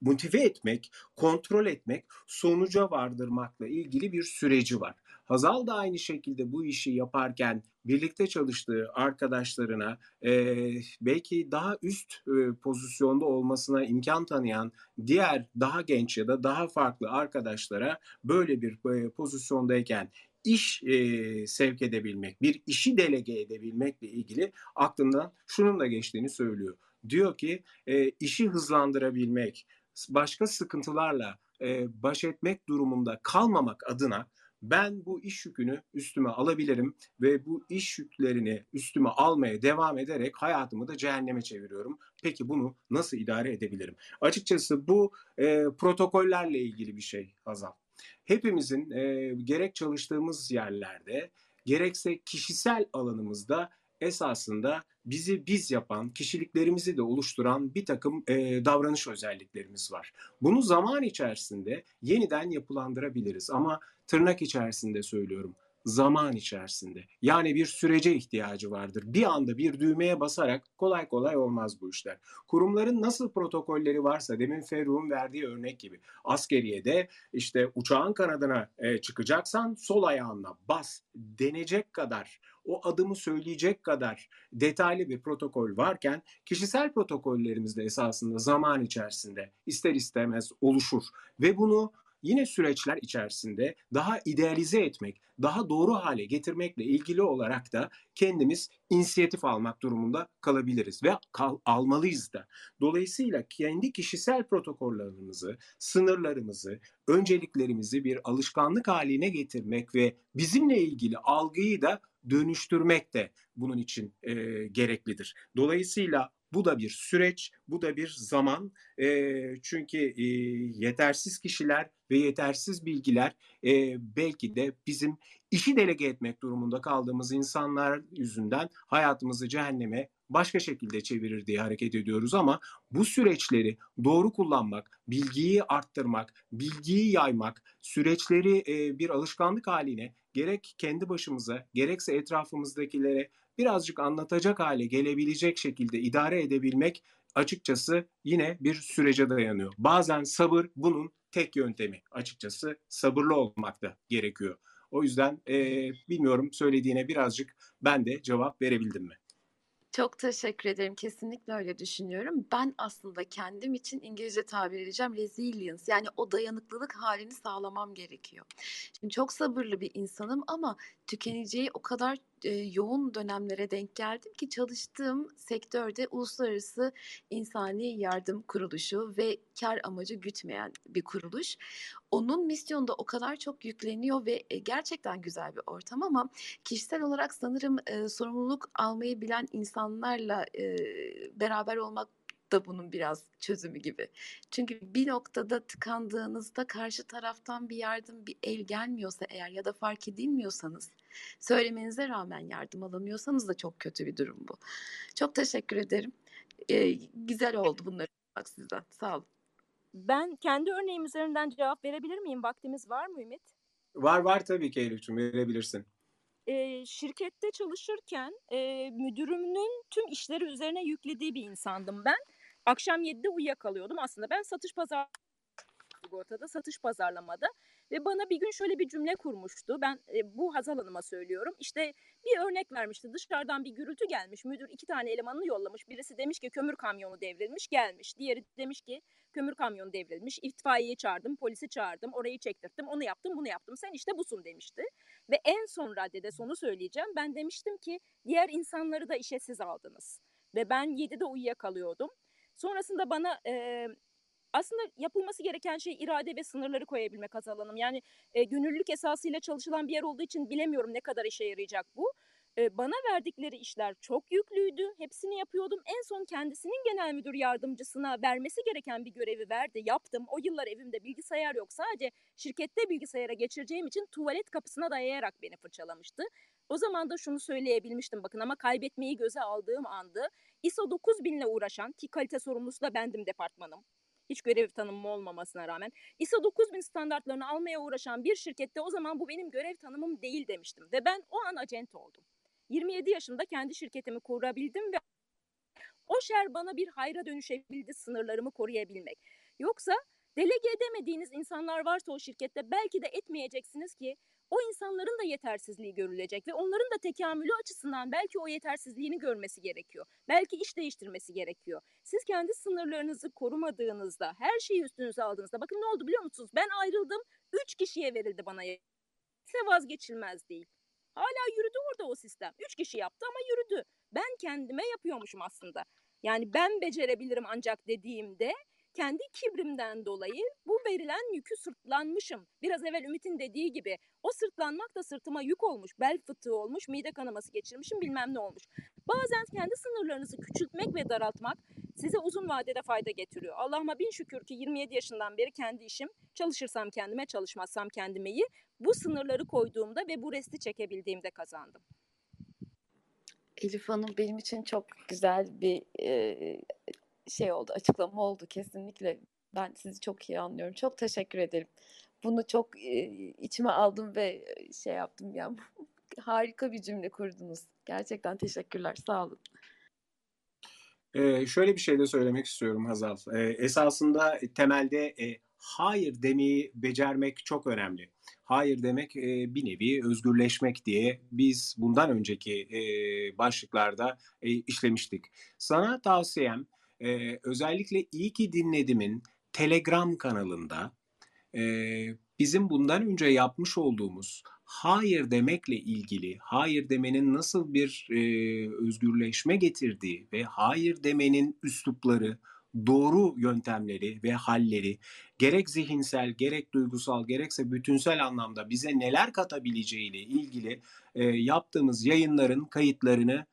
S1: motive etmek, kontrol etmek, sonuca vardırmakla ilgili bir süreci var. Hazal da aynı şekilde bu işi yaparken birlikte çalıştığı arkadaşlarına e, belki daha üst e, pozisyonda olmasına imkan tanıyan diğer daha genç ya da daha farklı arkadaşlara böyle bir e, pozisyondayken iş e, sevk edebilmek, bir işi delege edebilmekle ilgili aklından şunun da geçtiğini söylüyor. Diyor ki e, işi hızlandırabilmek, başka sıkıntılarla e, baş etmek durumunda kalmamak adına ben bu iş yükünü üstüme alabilirim ve bu iş yüklerini üstüme almaya devam ederek hayatımı da cehenneme çeviriyorum. Peki bunu nasıl idare edebilirim? Açıkçası bu e, protokollerle ilgili bir şey Hazal. Hepimizin e, gerek çalıştığımız yerlerde gerekse kişisel alanımızda esasında bizi biz yapan, kişiliklerimizi de oluşturan bir takım e, davranış özelliklerimiz var. Bunu zaman içerisinde yeniden yapılandırabiliriz ama tırnak içerisinde söylüyorum zaman içerisinde. Yani bir sürece ihtiyacı vardır. Bir anda bir düğmeye basarak kolay kolay olmaz bu işler. Kurumların nasıl protokolleri varsa demin Ferruh'un verdiği örnek gibi askeriyede işte uçağın kanadına e, çıkacaksan sol ayağınla bas denecek kadar o adımı söyleyecek kadar detaylı bir protokol varken kişisel protokollerimiz de esasında zaman içerisinde ister istemez oluşur ve bunu yine süreçler içerisinde daha idealize etmek, daha doğru hale getirmekle ilgili olarak da kendimiz inisiyatif almak durumunda kalabiliriz ve kal, almalıyız da. Dolayısıyla kendi kişisel protokollerimizi, sınırlarımızı, önceliklerimizi bir alışkanlık haline getirmek ve bizimle ilgili algıyı da dönüştürmek de bunun için e, gereklidir. Dolayısıyla bu da bir süreç, bu da bir zaman. E, çünkü e, yetersiz kişiler ve yetersiz bilgiler e, belki de bizim işi delege etmek durumunda kaldığımız insanlar yüzünden hayatımızı cehenneme başka şekilde çevirir diye hareket ediyoruz ama bu süreçleri doğru kullanmak, bilgiyi arttırmak, bilgiyi yaymak, süreçleri e, bir alışkanlık haline gerek kendi başımıza gerekse etrafımızdakilere birazcık anlatacak hale gelebilecek şekilde idare edebilmek açıkçası yine bir sürece dayanıyor. Bazen sabır bunun tek yöntemi açıkçası sabırlı olmak da gerekiyor. O yüzden e, bilmiyorum söylediğine birazcık ben de cevap verebildim mi?
S8: Çok teşekkür ederim. Kesinlikle öyle düşünüyorum. Ben aslında kendim için İngilizce tabir edeceğim resilience yani o dayanıklılık halini sağlamam gerekiyor. Şimdi çok sabırlı bir insanım ama tükeneceği o kadar yoğun dönemlere denk geldim ki çalıştığım sektörde uluslararası insani yardım kuruluşu ve kar amacı gütmeyen bir kuruluş. Onun misyonda o kadar çok yükleniyor ve gerçekten güzel bir ortam ama kişisel olarak sanırım e, sorumluluk almayı bilen insanlarla e, beraber olmak da bunun biraz çözümü gibi. Çünkü bir noktada tıkandığınızda karşı taraftan bir yardım, bir el gelmiyorsa eğer ya da fark edilmiyorsanız, söylemenize rağmen yardım alamıyorsanız da çok kötü bir durum bu. Çok teşekkür ederim. Ee, güzel oldu bunları duymak sizden. Sağ olun.
S2: Ben kendi örneğim üzerinden cevap verebilir miyim? Vaktimiz var mı Ümit?
S1: Var var tabii ki Elif'ciğim verebilirsin.
S2: E, şirkette çalışırken e, müdürümün tüm işleri üzerine yüklediği bir insandım ben. Akşam 7'de uyuyakalıyordum. Aslında ben satış pazar sigortada, satış pazarlamada ve bana bir gün şöyle bir cümle kurmuştu. Ben e, bu Hazal Hanım'a söylüyorum. İşte bir örnek vermişti. Dışarıdan bir gürültü gelmiş. Müdür iki tane elemanını yollamış. Birisi demiş ki kömür kamyonu devrilmiş gelmiş. Diğeri demiş ki kömür kamyonu devrilmiş. İtfaiyeyi çağırdım, polisi çağırdım, orayı çektirdim, onu yaptım, bunu yaptım. Sen işte busun demişti. Ve en son raddede sonu söyleyeceğim. Ben demiştim ki diğer insanları da işe siz aldınız. Ve ben 7'de uyuyakalıyordum. Sonrasında bana e, aslında yapılması gereken şey irade ve sınırları koyabilmek Hazal Hanım. Yani e, gönüllülük esasıyla çalışılan bir yer olduğu için bilemiyorum ne kadar işe yarayacak bu. E, bana verdikleri işler çok yüklüydü. Hepsini yapıyordum. En son kendisinin genel müdür yardımcısına vermesi gereken bir görevi verdi. Yaptım. O yıllar evimde bilgisayar yok. Sadece şirkette bilgisayara geçireceğim için tuvalet kapısına dayayarak beni fırçalamıştı. O zaman da şunu söyleyebilmiştim bakın ama kaybetmeyi göze aldığım andı. ISO 9000 ile uğraşan ki kalite sorumlusu da bendim departmanım hiç görev tanımım olmamasına rağmen ISO 9000 standartlarını almaya uğraşan bir şirkette o zaman bu benim görev tanımım değil demiştim ve ben o an acente oldum. 27 yaşında kendi şirketimi kurabildim ve o şer bana bir hayra dönüşebildi sınırlarımı koruyabilmek. Yoksa delege edemediğiniz insanlar varsa o şirkette belki de etmeyeceksiniz ki o insanların da yetersizliği görülecek ve onların da tekamülü açısından belki o yetersizliğini görmesi gerekiyor. Belki iş değiştirmesi gerekiyor. Siz kendi sınırlarınızı korumadığınızda, her şeyi üstünüze aldığınızda, bakın ne oldu biliyor musunuz? Ben ayrıldım, üç kişiye verildi bana. Ise vazgeçilmez değil. Hala yürüdü orada o sistem. Üç kişi yaptı ama yürüdü. Ben kendime yapıyormuşum aslında. Yani ben becerebilirim ancak dediğimde kendi kibrimden dolayı bu verilen yükü sırtlanmışım. Biraz evvel Ümit'in dediği gibi o sırtlanmak da sırtıma yük olmuş, bel fıtığı olmuş, mide kanaması geçirmişim bilmem ne olmuş. Bazen kendi sınırlarınızı küçültmek ve daraltmak size uzun vadede fayda getiriyor. Allah'ıma bin şükür ki 27 yaşından beri kendi işim. Çalışırsam kendime, çalışmazsam kendimeyi bu sınırları koyduğumda ve bu resti çekebildiğimde kazandım.
S8: Elif Hanım benim için çok güzel bir e, şey oldu, açıklama oldu kesinlikle. Ben sizi çok iyi anlıyorum. Çok teşekkür ederim. Bunu çok e, içime aldım ve şey yaptım ya. Harika bir cümle kurdunuz. Gerçekten teşekkürler. Sağ olun.
S1: Ee, şöyle bir şey de söylemek istiyorum Hazal. Ee, esasında temelde e, hayır demeyi becermek çok önemli. Hayır demek e, bir nevi özgürleşmek diye biz bundan önceki e, başlıklarda e, işlemiştik. Sana tavsiyem e, özellikle iyi ki dinledimin Telegram kanalında e, bizim bundan önce yapmış olduğumuz hayır demekle ilgili, hayır demenin nasıl bir e, özgürleşme getirdiği ve hayır demenin üslupları, doğru yöntemleri ve halleri gerek zihinsel, gerek duygusal, gerekse bütünsel anlamda bize neler katabileceğiyle ilgili e, yaptığımız yayınların kayıtlarını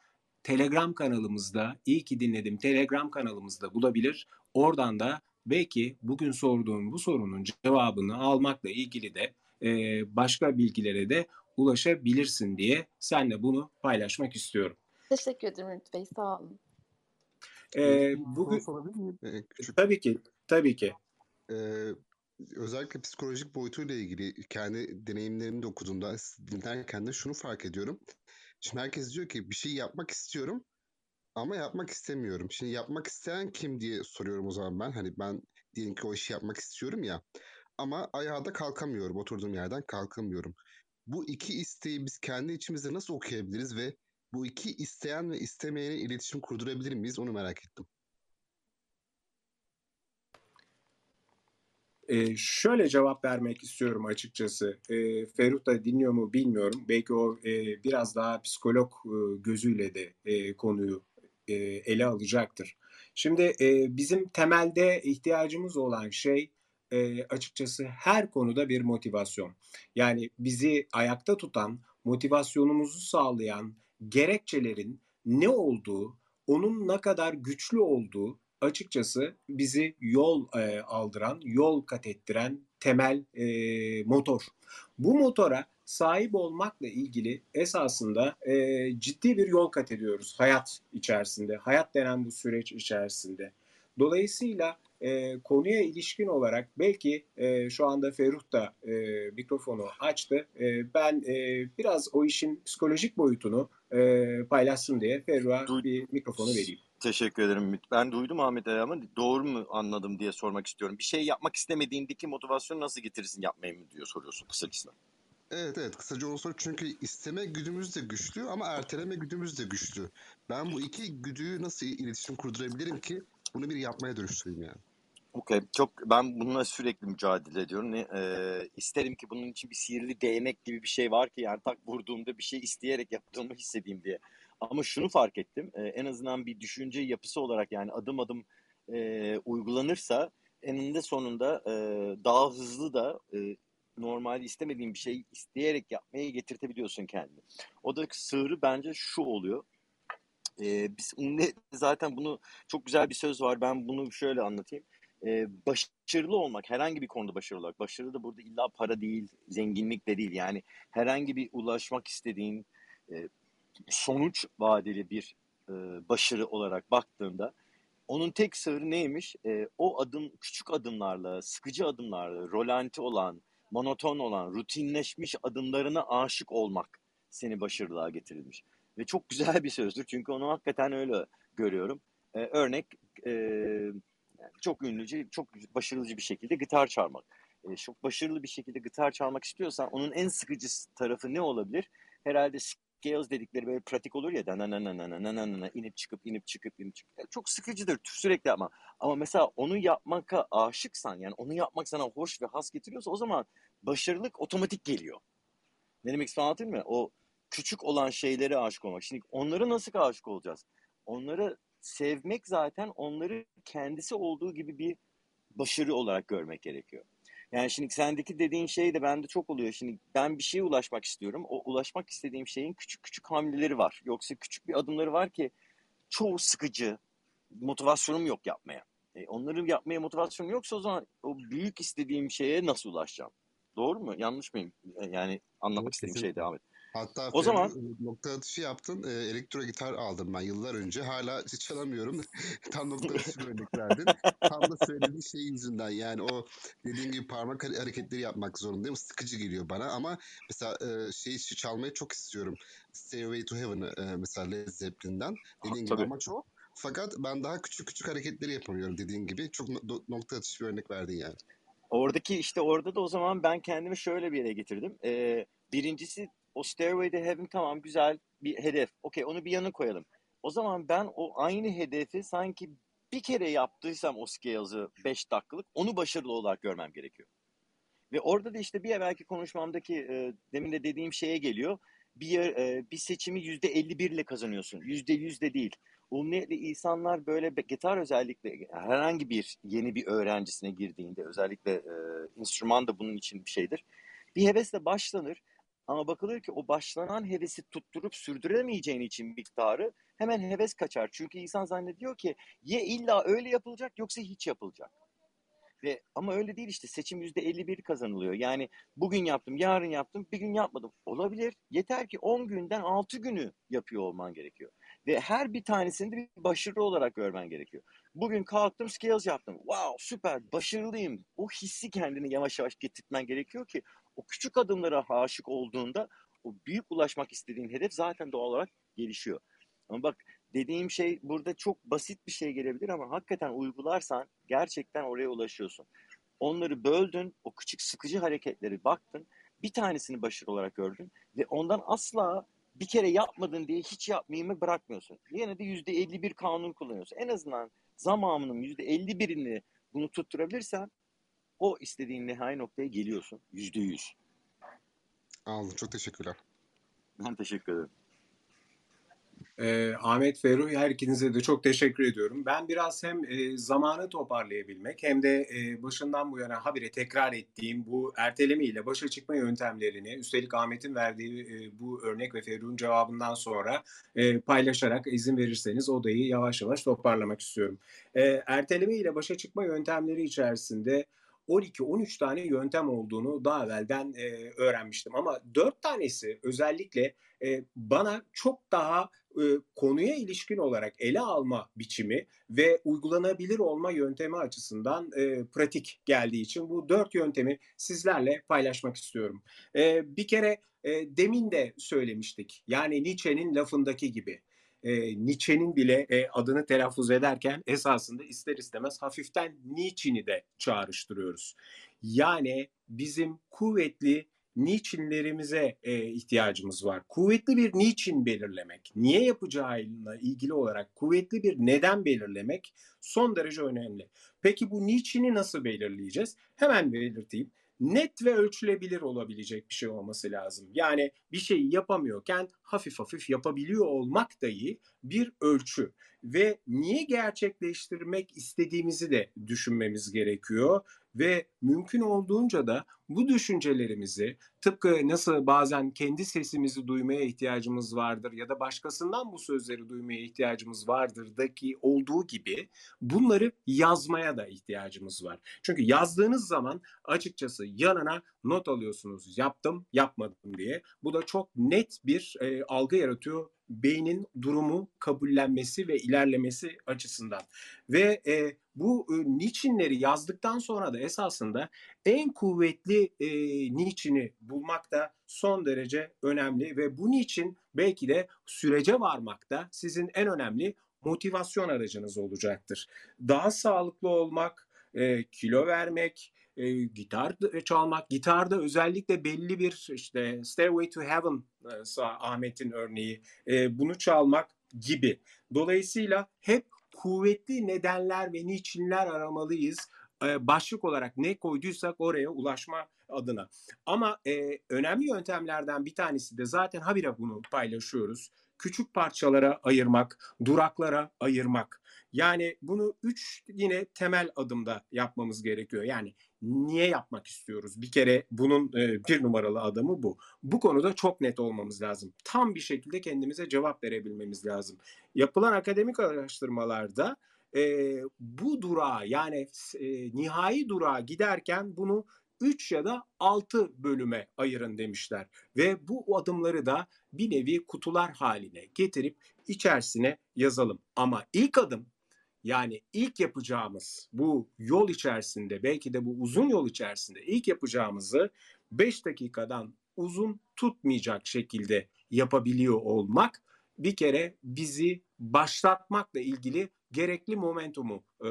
S1: Telegram kanalımızda, iyi ki dinledim Telegram kanalımızda bulabilir. Oradan da belki bugün sorduğum bu sorunun cevabını almakla ilgili de e, başka bilgilere de ulaşabilirsin diye senle bunu paylaşmak istiyorum.
S8: Teşekkür ederim Ümit Bey. Sağ olun.
S1: E, bugün
S3: Ee, küçük
S1: tabii ki tabii ki
S3: Ee, özellikle psikolojik boyutuyla ilgili kendi deneyimlerimi de okuduğumda dinlerken de şunu fark ediyorum. Şimdi herkes diyor ki bir şey yapmak istiyorum ama yapmak istemiyorum. Şimdi yapmak isteyen kim diye soruyorum o zaman ben. Hani ben diyelim ki o işi yapmak istiyorum ya ama ayağa da kalkamıyorum. Oturduğum yerden kalkamıyorum. Bu iki isteği biz kendi içimizde nasıl okuyabiliriz ve bu iki isteyen ve istemeyene iletişim kurdurabilir miyiz onu merak ettim.
S1: Ee, şöyle cevap vermek istiyorum açıkçası. Ee, Ferruh da dinliyor mu bilmiyorum. Belki o e, biraz daha psikolog e, gözüyle de e, konuyu e, ele alacaktır. Şimdi e, bizim temelde ihtiyacımız olan şey e, açıkçası her konuda bir motivasyon. Yani bizi ayakta tutan, motivasyonumuzu sağlayan gerekçelerin ne olduğu, onun ne kadar güçlü olduğu açıkçası bizi yol e, aldıran, yol kat ettiren temel e, motor. Bu motora sahip olmakla ilgili esasında e, ciddi bir yol kat ediyoruz hayat içerisinde, hayat denen bu süreç içerisinde. Dolayısıyla e, konuya ilişkin olarak belki e, şu anda Ferruh da e, mikrofonu açtı. E, ben e, biraz o işin psikolojik boyutunu e, paylaşsın diye Ferruh'a bir mikrofonu vereyim.
S7: Teşekkür ederim. Ben duydum Ahmet Ali ama doğru mu anladım diye sormak istiyorum. Bir şey yapmak istemediğindeki motivasyonu nasıl getirirsin yapmayı mı diyor soruyorsun kısacası.
S3: Evet evet kısaca onu sor çünkü isteme güdümüz de güçlü ama erteleme güdümüz de güçlü. Ben bu iki güdüyü nasıl iletişim kurdurabilirim ki bunu bir yapmaya dönüştüreyim yani.
S7: Okey. Çok ben bununla sürekli mücadele ediyorum. Ne, e, isterim ki bunun için bir sihirli değnek gibi bir şey var ki yani tak vurduğumda bir şey isteyerek yaptığımı hissedeyim diye. Ama şunu fark ettim. e, en azından bir düşünce yapısı olarak yani adım adım e, uygulanırsa eninde sonunda e, daha hızlı da e, normal istemediğin bir şeyi isteyerek yapmaya getirtebiliyorsun kendini. O da sığırı bence şu oluyor. E, biz zaten bunu çok güzel bir söz var. Ben bunu şöyle anlatayım. E, başarılı olmak, herhangi bir konuda başarılı olmak. Başarı da burada illa para değil, zenginlik de değil. Yani herhangi bir ulaşmak istediğin e, sonuç vadeli bir e, başarı olarak baktığında onun tek sırrı neymiş? E, o adım küçük adımlarla, sıkıcı adımlarla, rolanti olan, monoton olan, rutinleşmiş adımlarına aşık olmak seni başarılığa getirilmiş. Ve çok güzel bir sözdür çünkü onu hakikaten öyle görüyorum. E, örnek e, çok ünlüce, çok başarılı bir şekilde gitar çalmak. E, çok başarılı bir şekilde gitar çalmak istiyorsan onun en sıkıcı tarafı ne olabilir? Herhalde scales dedikleri böyle pratik olur ya da na na na na na na na inip çıkıp inip çıkıp inip çıkıp. Yani çok sıkıcıdır sürekli ama. Ama mesela onu yapmaka aşıksan yani onu yapmak sana hoş ve has getiriyorsa o zaman başarılık otomatik geliyor. Ne demek istiyorum anlatayım mı? O küçük olan şeylere aşık olmak. Şimdi onlara nasıl aşık olacağız? Onları sevmek zaten onları kendisi olduğu gibi bir başarı olarak görmek gerekiyor. Yani şimdi sendeki dediğin şey de bende çok oluyor. Şimdi ben bir şeye ulaşmak istiyorum. O ulaşmak istediğim şeyin küçük küçük hamleleri var. Yoksa küçük bir adımları var ki çoğu sıkıcı. Motivasyonum yok yapmaya. E, onları yapmaya motivasyonum yoksa o zaman o büyük istediğim şeye nasıl ulaşacağım? Doğru mu? Yanlış mıyım? E, Yani anlamak
S3: Evet,
S7: istediğim şey devam et.
S3: Hatta
S7: O zaman
S3: e, nokta atışı yaptın. E, elektro gitar aldım ben yıllar önce. Hala hiç çalamıyorum. Tam nokta atışı örnek verdin. Tam da söylediğin şey yüzünden. Yani o dediğin gibi parmak hare- hareketleri yapmak zorundayım. Sıkıcı geliyor bana ama mesela e, şey çalmayı çok istiyorum. Stairway to Heaven'ı e, mesela Led Zeppelin'den. Dediğin gibi
S7: tabii.
S3: ama çok. Fakat ben daha küçük küçük hareketleri yapamıyorum dediğin gibi. Çok no- nokta atışı bir örnek verdin yani.
S7: Oradaki işte orada da o zaman ben kendimi şöyle bir yere getirdim. Ee, birincisi o Stairway to Heaven tamam güzel bir hedef. Okey onu bir yana koyalım. O zaman ben o aynı hedefi sanki bir kere yaptıysam o scales'ı 5 dakikalık onu başarılı olarak görmem gerekiyor. Ve orada da işte bir evvelki konuşmamdaki e, demin de dediğim şeye geliyor. Bir e, bir seçimi yüzde 51 ile kazanıyorsun. Yüzde yüz de değil. Umumiyetle insanlar böyle gitar özellikle herhangi bir yeni bir öğrencisine girdiğinde özellikle e, enstrüman da bunun için bir şeydir. Bir hevesle başlanır Ama bakılıyor ki o başlanan hevesi tutturup sürdüremeyeceğin için miktarı hemen heves kaçar. Çünkü insan zannediyor ki ya illa öyle yapılacak yoksa hiç yapılacak. Ve ama öyle değil işte seçim yüzde 51 kazanılıyor. Yani bugün yaptım, yarın yaptım, bir gün yapmadım. Olabilir. Yeter ki 10 günden 6 günü yapıyor olman gerekiyor. Ve her bir tanesini de bir başarı olarak görmen gerekiyor. Bugün kalktım, skills yaptım. Wow, süper, başarılıyım. O hissi kendini yavaş yavaş getirtmen gerekiyor ki o küçük adımlara aşık olduğunda o büyük ulaşmak istediğin hedef zaten doğal olarak gelişiyor. Ama bak dediğim şey burada çok basit bir şey gelebilir ama hakikaten uygularsan gerçekten oraya ulaşıyorsun. Onları böldün, o küçük sıkıcı hareketleri baktın, bir tanesini başarı olarak gördün ve ondan asla bir kere yapmadın diye hiç yapmayayım bırakmıyorsun. Yine de yüzde 51 kanun kullanıyorsun. En azından zamanının yüzde 51'ini bunu tutturabilirsen o istediğin nihai noktaya geliyorsun. Yüzde yüz.
S3: Aldım. Çok teşekkürler.
S7: Ben teşekkür ederim.
S1: Ee, Ahmet Ferruh her ikinize de çok teşekkür ediyorum. Ben biraz hem e, zamanı toparlayabilmek hem de e, başından bu yana habire tekrar ettiğim bu erteleme ile başa çıkma yöntemlerini üstelik Ahmet'in verdiği e, bu örnek ve Ferruh'un cevabından sonra e, paylaşarak izin verirseniz odayı yavaş yavaş toparlamak istiyorum. E, erteleme ile başa çıkma yöntemleri içerisinde 12-13 tane yöntem olduğunu daha evvelden e, öğrenmiştim. Ama 4 tanesi özellikle e, bana çok daha e, konuya ilişkin olarak ele alma biçimi ve uygulanabilir olma yöntemi açısından e, pratik geldiği için bu dört yöntemi sizlerle paylaşmak istiyorum. E, bir kere e, demin de söylemiştik. Yani Nietzsche'nin lafındaki gibi e, Nietzsche'nin bile e, adını telaffuz ederken esasında ister istemez hafiften Nietzsche'ni de çağrıştırıyoruz. Yani bizim kuvvetli niçinlerimize e, ihtiyacımız var. Kuvvetli bir niçin belirlemek, niye yapacağıyla ilgili olarak kuvvetli bir neden belirlemek son derece önemli. Peki bu niçini nasıl belirleyeceğiz? Hemen belirteyim net ve ölçülebilir olabilecek bir şey olması lazım. Yani bir şeyi yapamıyorken hafif hafif yapabiliyor olmak dahi bir ölçü ve niye gerçekleştirmek istediğimizi de düşünmemiz gerekiyor ve mümkün olduğunca da bu düşüncelerimizi tıpkı nasıl bazen kendi sesimizi duymaya ihtiyacımız vardır ya da başkasından bu sözleri duymaya ihtiyacımız vardır da ki olduğu gibi bunları yazmaya da ihtiyacımız var. Çünkü yazdığınız zaman açıkçası yanına not alıyorsunuz yaptım yapmadım diye. Bu da çok net bir e, algı yaratıyor beynin durumu kabullenmesi ve ilerlemesi açısından. Ve e, bu e, niçinleri yazdıktan sonra da esasında en kuvvetli e, niçini bulmak da son derece önemli ve bu niçin belki de sürece varmakta sizin en önemli motivasyon aracınız olacaktır. Daha sağlıklı olmak, e, kilo vermek, e, gitar çalmak, gitarda özellikle belli bir işte Stairway to Heaven e, Ahmet'in örneği e, bunu çalmak gibi. Dolayısıyla hep kuvvetli nedenler ve niçinler aramalıyız. E, başlık olarak ne koyduysak oraya ulaşma adına. Ama e, önemli yöntemlerden bir tanesi de zaten habire bunu paylaşıyoruz. Küçük parçalara ayırmak, duraklara ayırmak. Yani bunu üç yine temel adımda yapmamız gerekiyor. Yani niye yapmak istiyoruz? Bir kere bunun e, bir numaralı adamı bu. Bu konuda çok net olmamız lazım. Tam bir şekilde kendimize cevap verebilmemiz lazım. Yapılan akademik araştırmalarda e, bu durağa yani e, nihai durağa giderken bunu 3 ya da 6 bölüme ayırın demişler. Ve bu adımları da bir nevi kutular haline getirip içerisine yazalım. Ama ilk adım yani ilk yapacağımız bu yol içerisinde belki de bu uzun yol içerisinde ilk yapacağımızı 5 dakikadan uzun tutmayacak şekilde yapabiliyor olmak bir kere bizi başlatmakla ilgili gerekli momentumu e,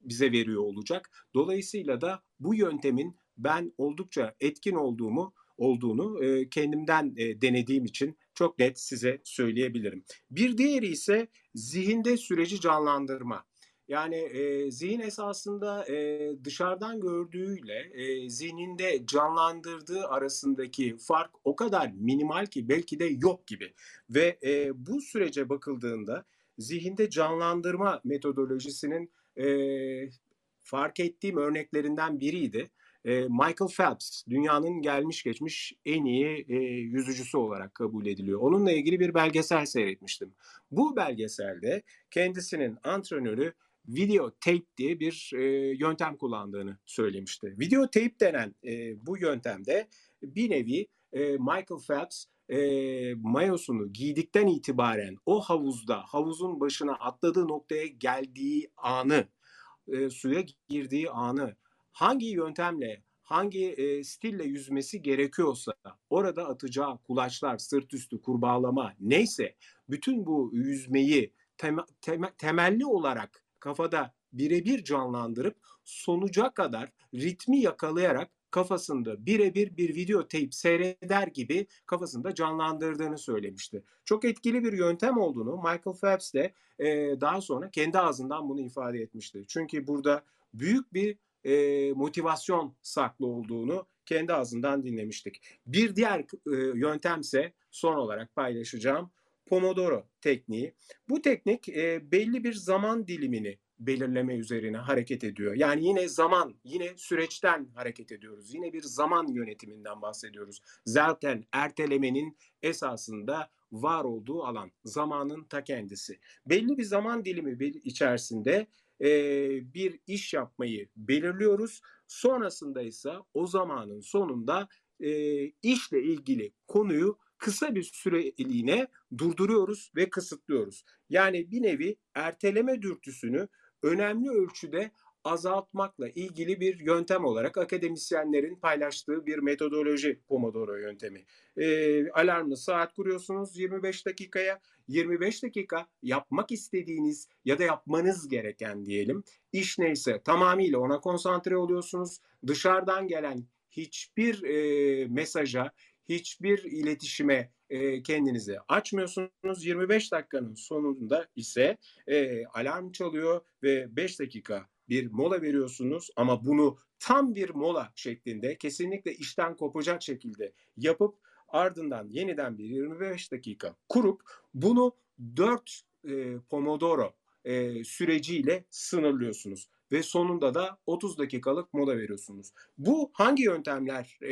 S1: bize veriyor olacak. Dolayısıyla da bu yöntemin ben oldukça etkin olduğumu olduğunu e, kendimden e, denediğim için çok net size söyleyebilirim. Bir diğeri ise zihinde süreci canlandırma. Yani e, zihin esasında e, dışarıdan gördüğüyle e, zihninde canlandırdığı arasındaki fark o kadar minimal ki belki de yok gibi. Ve e, bu sürece bakıldığında zihinde canlandırma metodolojisinin e, fark ettiğim örneklerinden biriydi. Michael Phelps dünyanın gelmiş geçmiş en iyi e, yüzücüsü olarak kabul ediliyor. Onunla ilgili bir belgesel seyretmiştim. Bu belgeselde kendisinin antrenörü videotape diye bir e, yöntem kullandığını söylemişti. Videotape denen e, bu yöntemde bir nevi e, Michael Phelps e, mayosunu giydikten itibaren o havuzda havuzun başına atladığı noktaya geldiği anı e, suya girdiği anı hangi yöntemle hangi e, stille yüzmesi gerekiyorsa orada atacağı kulaçlar, sırt üstü, kurbağalama neyse bütün bu yüzmeyi tem- tem- temelli olarak kafada birebir canlandırıp sonuca kadar ritmi yakalayarak kafasında birebir bir video teyp seyreder gibi kafasında canlandırdığını söylemişti. Çok etkili bir yöntem olduğunu Michael Phelps de e, daha sonra kendi ağzından bunu ifade etmişti. Çünkü burada büyük bir e, motivasyon saklı olduğunu kendi ağzından dinlemiştik. Bir diğer e, yöntemse son olarak paylaşacağım Pomodoro tekniği. Bu teknik e, belli bir zaman dilimini belirleme üzerine hareket ediyor. Yani yine zaman, yine süreçten hareket ediyoruz. Yine bir zaman yönetiminden bahsediyoruz. Zaten ertelemenin esasında var olduğu alan, zamanın ta kendisi. Belli bir zaman dilimi içerisinde e, bir iş yapmayı belirliyoruz. Sonrasında ise o zamanın sonunda e, işle ilgili konuyu kısa bir süreliğine durduruyoruz ve kısıtlıyoruz. Yani bir nevi erteleme dürtüsünü önemli ölçüde azaltmakla ilgili bir yöntem olarak akademisyenlerin paylaştığı bir metodoloji Pomodoro yöntemi. E, alarmlı saat kuruyorsunuz 25 dakikaya. 25 dakika yapmak istediğiniz ya da yapmanız gereken diyelim iş neyse tamamıyla ona konsantre oluyorsunuz. Dışarıdan gelen hiçbir e, mesaja, hiçbir iletişime e, kendinizi açmıyorsunuz. 25 dakikanın sonunda ise e, alarm çalıyor ve 5 dakika bir mola veriyorsunuz ama bunu tam bir mola şeklinde kesinlikle işten kopacak şekilde yapıp ardından yeniden bir 25 dakika kurup bunu 4 e, Pomodoro e, süreciyle sınırlıyorsunuz ve sonunda da 30 dakikalık mola veriyorsunuz. Bu hangi yöntemler e,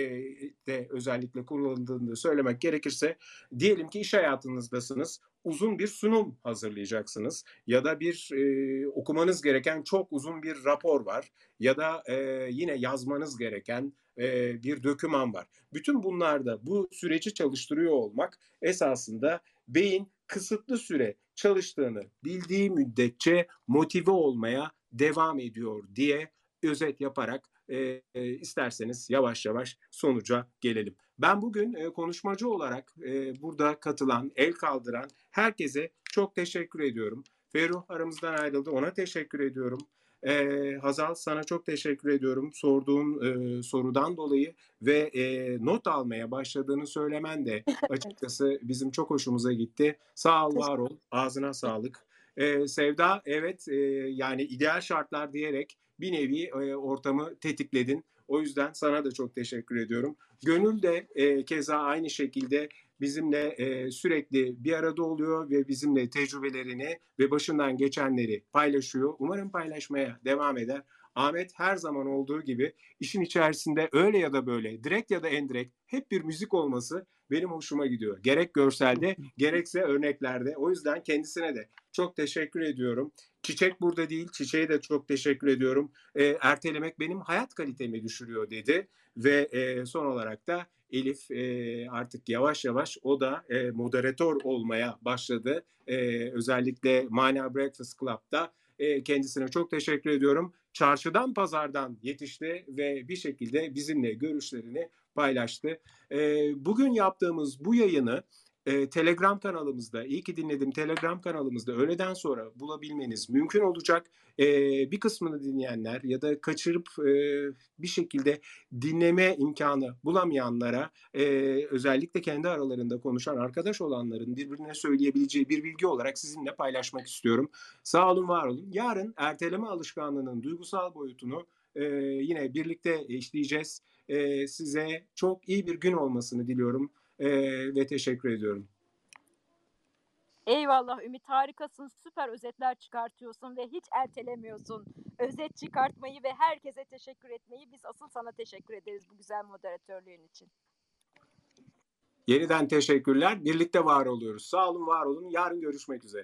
S1: de özellikle kullanıldığını söylemek gerekirse diyelim ki iş hayatınızdasınız uzun bir sunum hazırlayacaksınız ya da bir e, okumanız gereken çok uzun bir rapor var ya da e, yine yazmanız gereken e, bir döküman var. Bütün bunlarda bu süreci çalıştırıyor olmak esasında beyin kısıtlı süre çalıştığını bildiği müddetçe motive olmaya devam ediyor diye özet yaparak e, e, isterseniz yavaş yavaş sonuca gelelim. Ben bugün e, konuşmacı olarak e, burada katılan, el kaldıran herkese çok teşekkür ediyorum. Ferruh aramızdan ayrıldı, ona teşekkür ediyorum. E, Hazal sana çok teşekkür ediyorum sorduğun e, sorudan dolayı ve e, not almaya başladığını söylemen de açıkçası bizim çok hoşumuza gitti. Sağ ol, var ol, ağzına sağlık. E, Sevda evet e, yani ideal şartlar diyerek bir nevi e, ortamı tetikledin. O yüzden sana da çok teşekkür ediyorum. Gönül de e, keza aynı şekilde bizimle e, sürekli bir arada oluyor ve bizimle tecrübelerini ve başından geçenleri paylaşıyor. Umarım paylaşmaya devam eder. Ahmet her zaman olduğu gibi işin içerisinde öyle ya da böyle, direkt ya da endirekt hep bir müzik olması benim hoşuma gidiyor. Gerek görselde gerekse örneklerde. O yüzden kendisine de çok teşekkür ediyorum. Çiçek burada değil. Çiçeğe de çok teşekkür ediyorum. E, ertelemek benim hayat kalitemi düşürüyor dedi. Ve e, son olarak da Elif e, artık yavaş yavaş o da e, moderatör olmaya başladı. E, özellikle Mana Breakfast Club'da e, kendisine çok teşekkür ediyorum. Çarşıdan pazardan yetişti ve bir şekilde bizimle görüşlerini paylaştı. Bugün yaptığımız bu yayını e, Telegram kanalımızda, iyi ki dinledim Telegram kanalımızda öğleden sonra bulabilmeniz mümkün olacak. E, bir kısmını dinleyenler ya da kaçırıp e, bir şekilde dinleme imkanı bulamayanlara e, özellikle kendi aralarında konuşan arkadaş olanların birbirine söyleyebileceği bir bilgi olarak sizinle paylaşmak istiyorum. Sağ olun, var olun. Yarın erteleme alışkanlığının duygusal boyutunu e, yine birlikte işleyeceğiz. E, size çok iyi bir gün olmasını diliyorum e, ve teşekkür ediyorum.
S2: Eyvallah Ümit harikasın süper özetler çıkartıyorsun ve hiç ertelemiyorsun. özet çıkartmayı ve herkese teşekkür etmeyi biz asıl sana teşekkür ederiz bu güzel moderatörlüğün için.
S1: Yeniden teşekkürler. Birlikte var oluyoruz. Sağ olun, var olun. Yarın görüşmek üzere.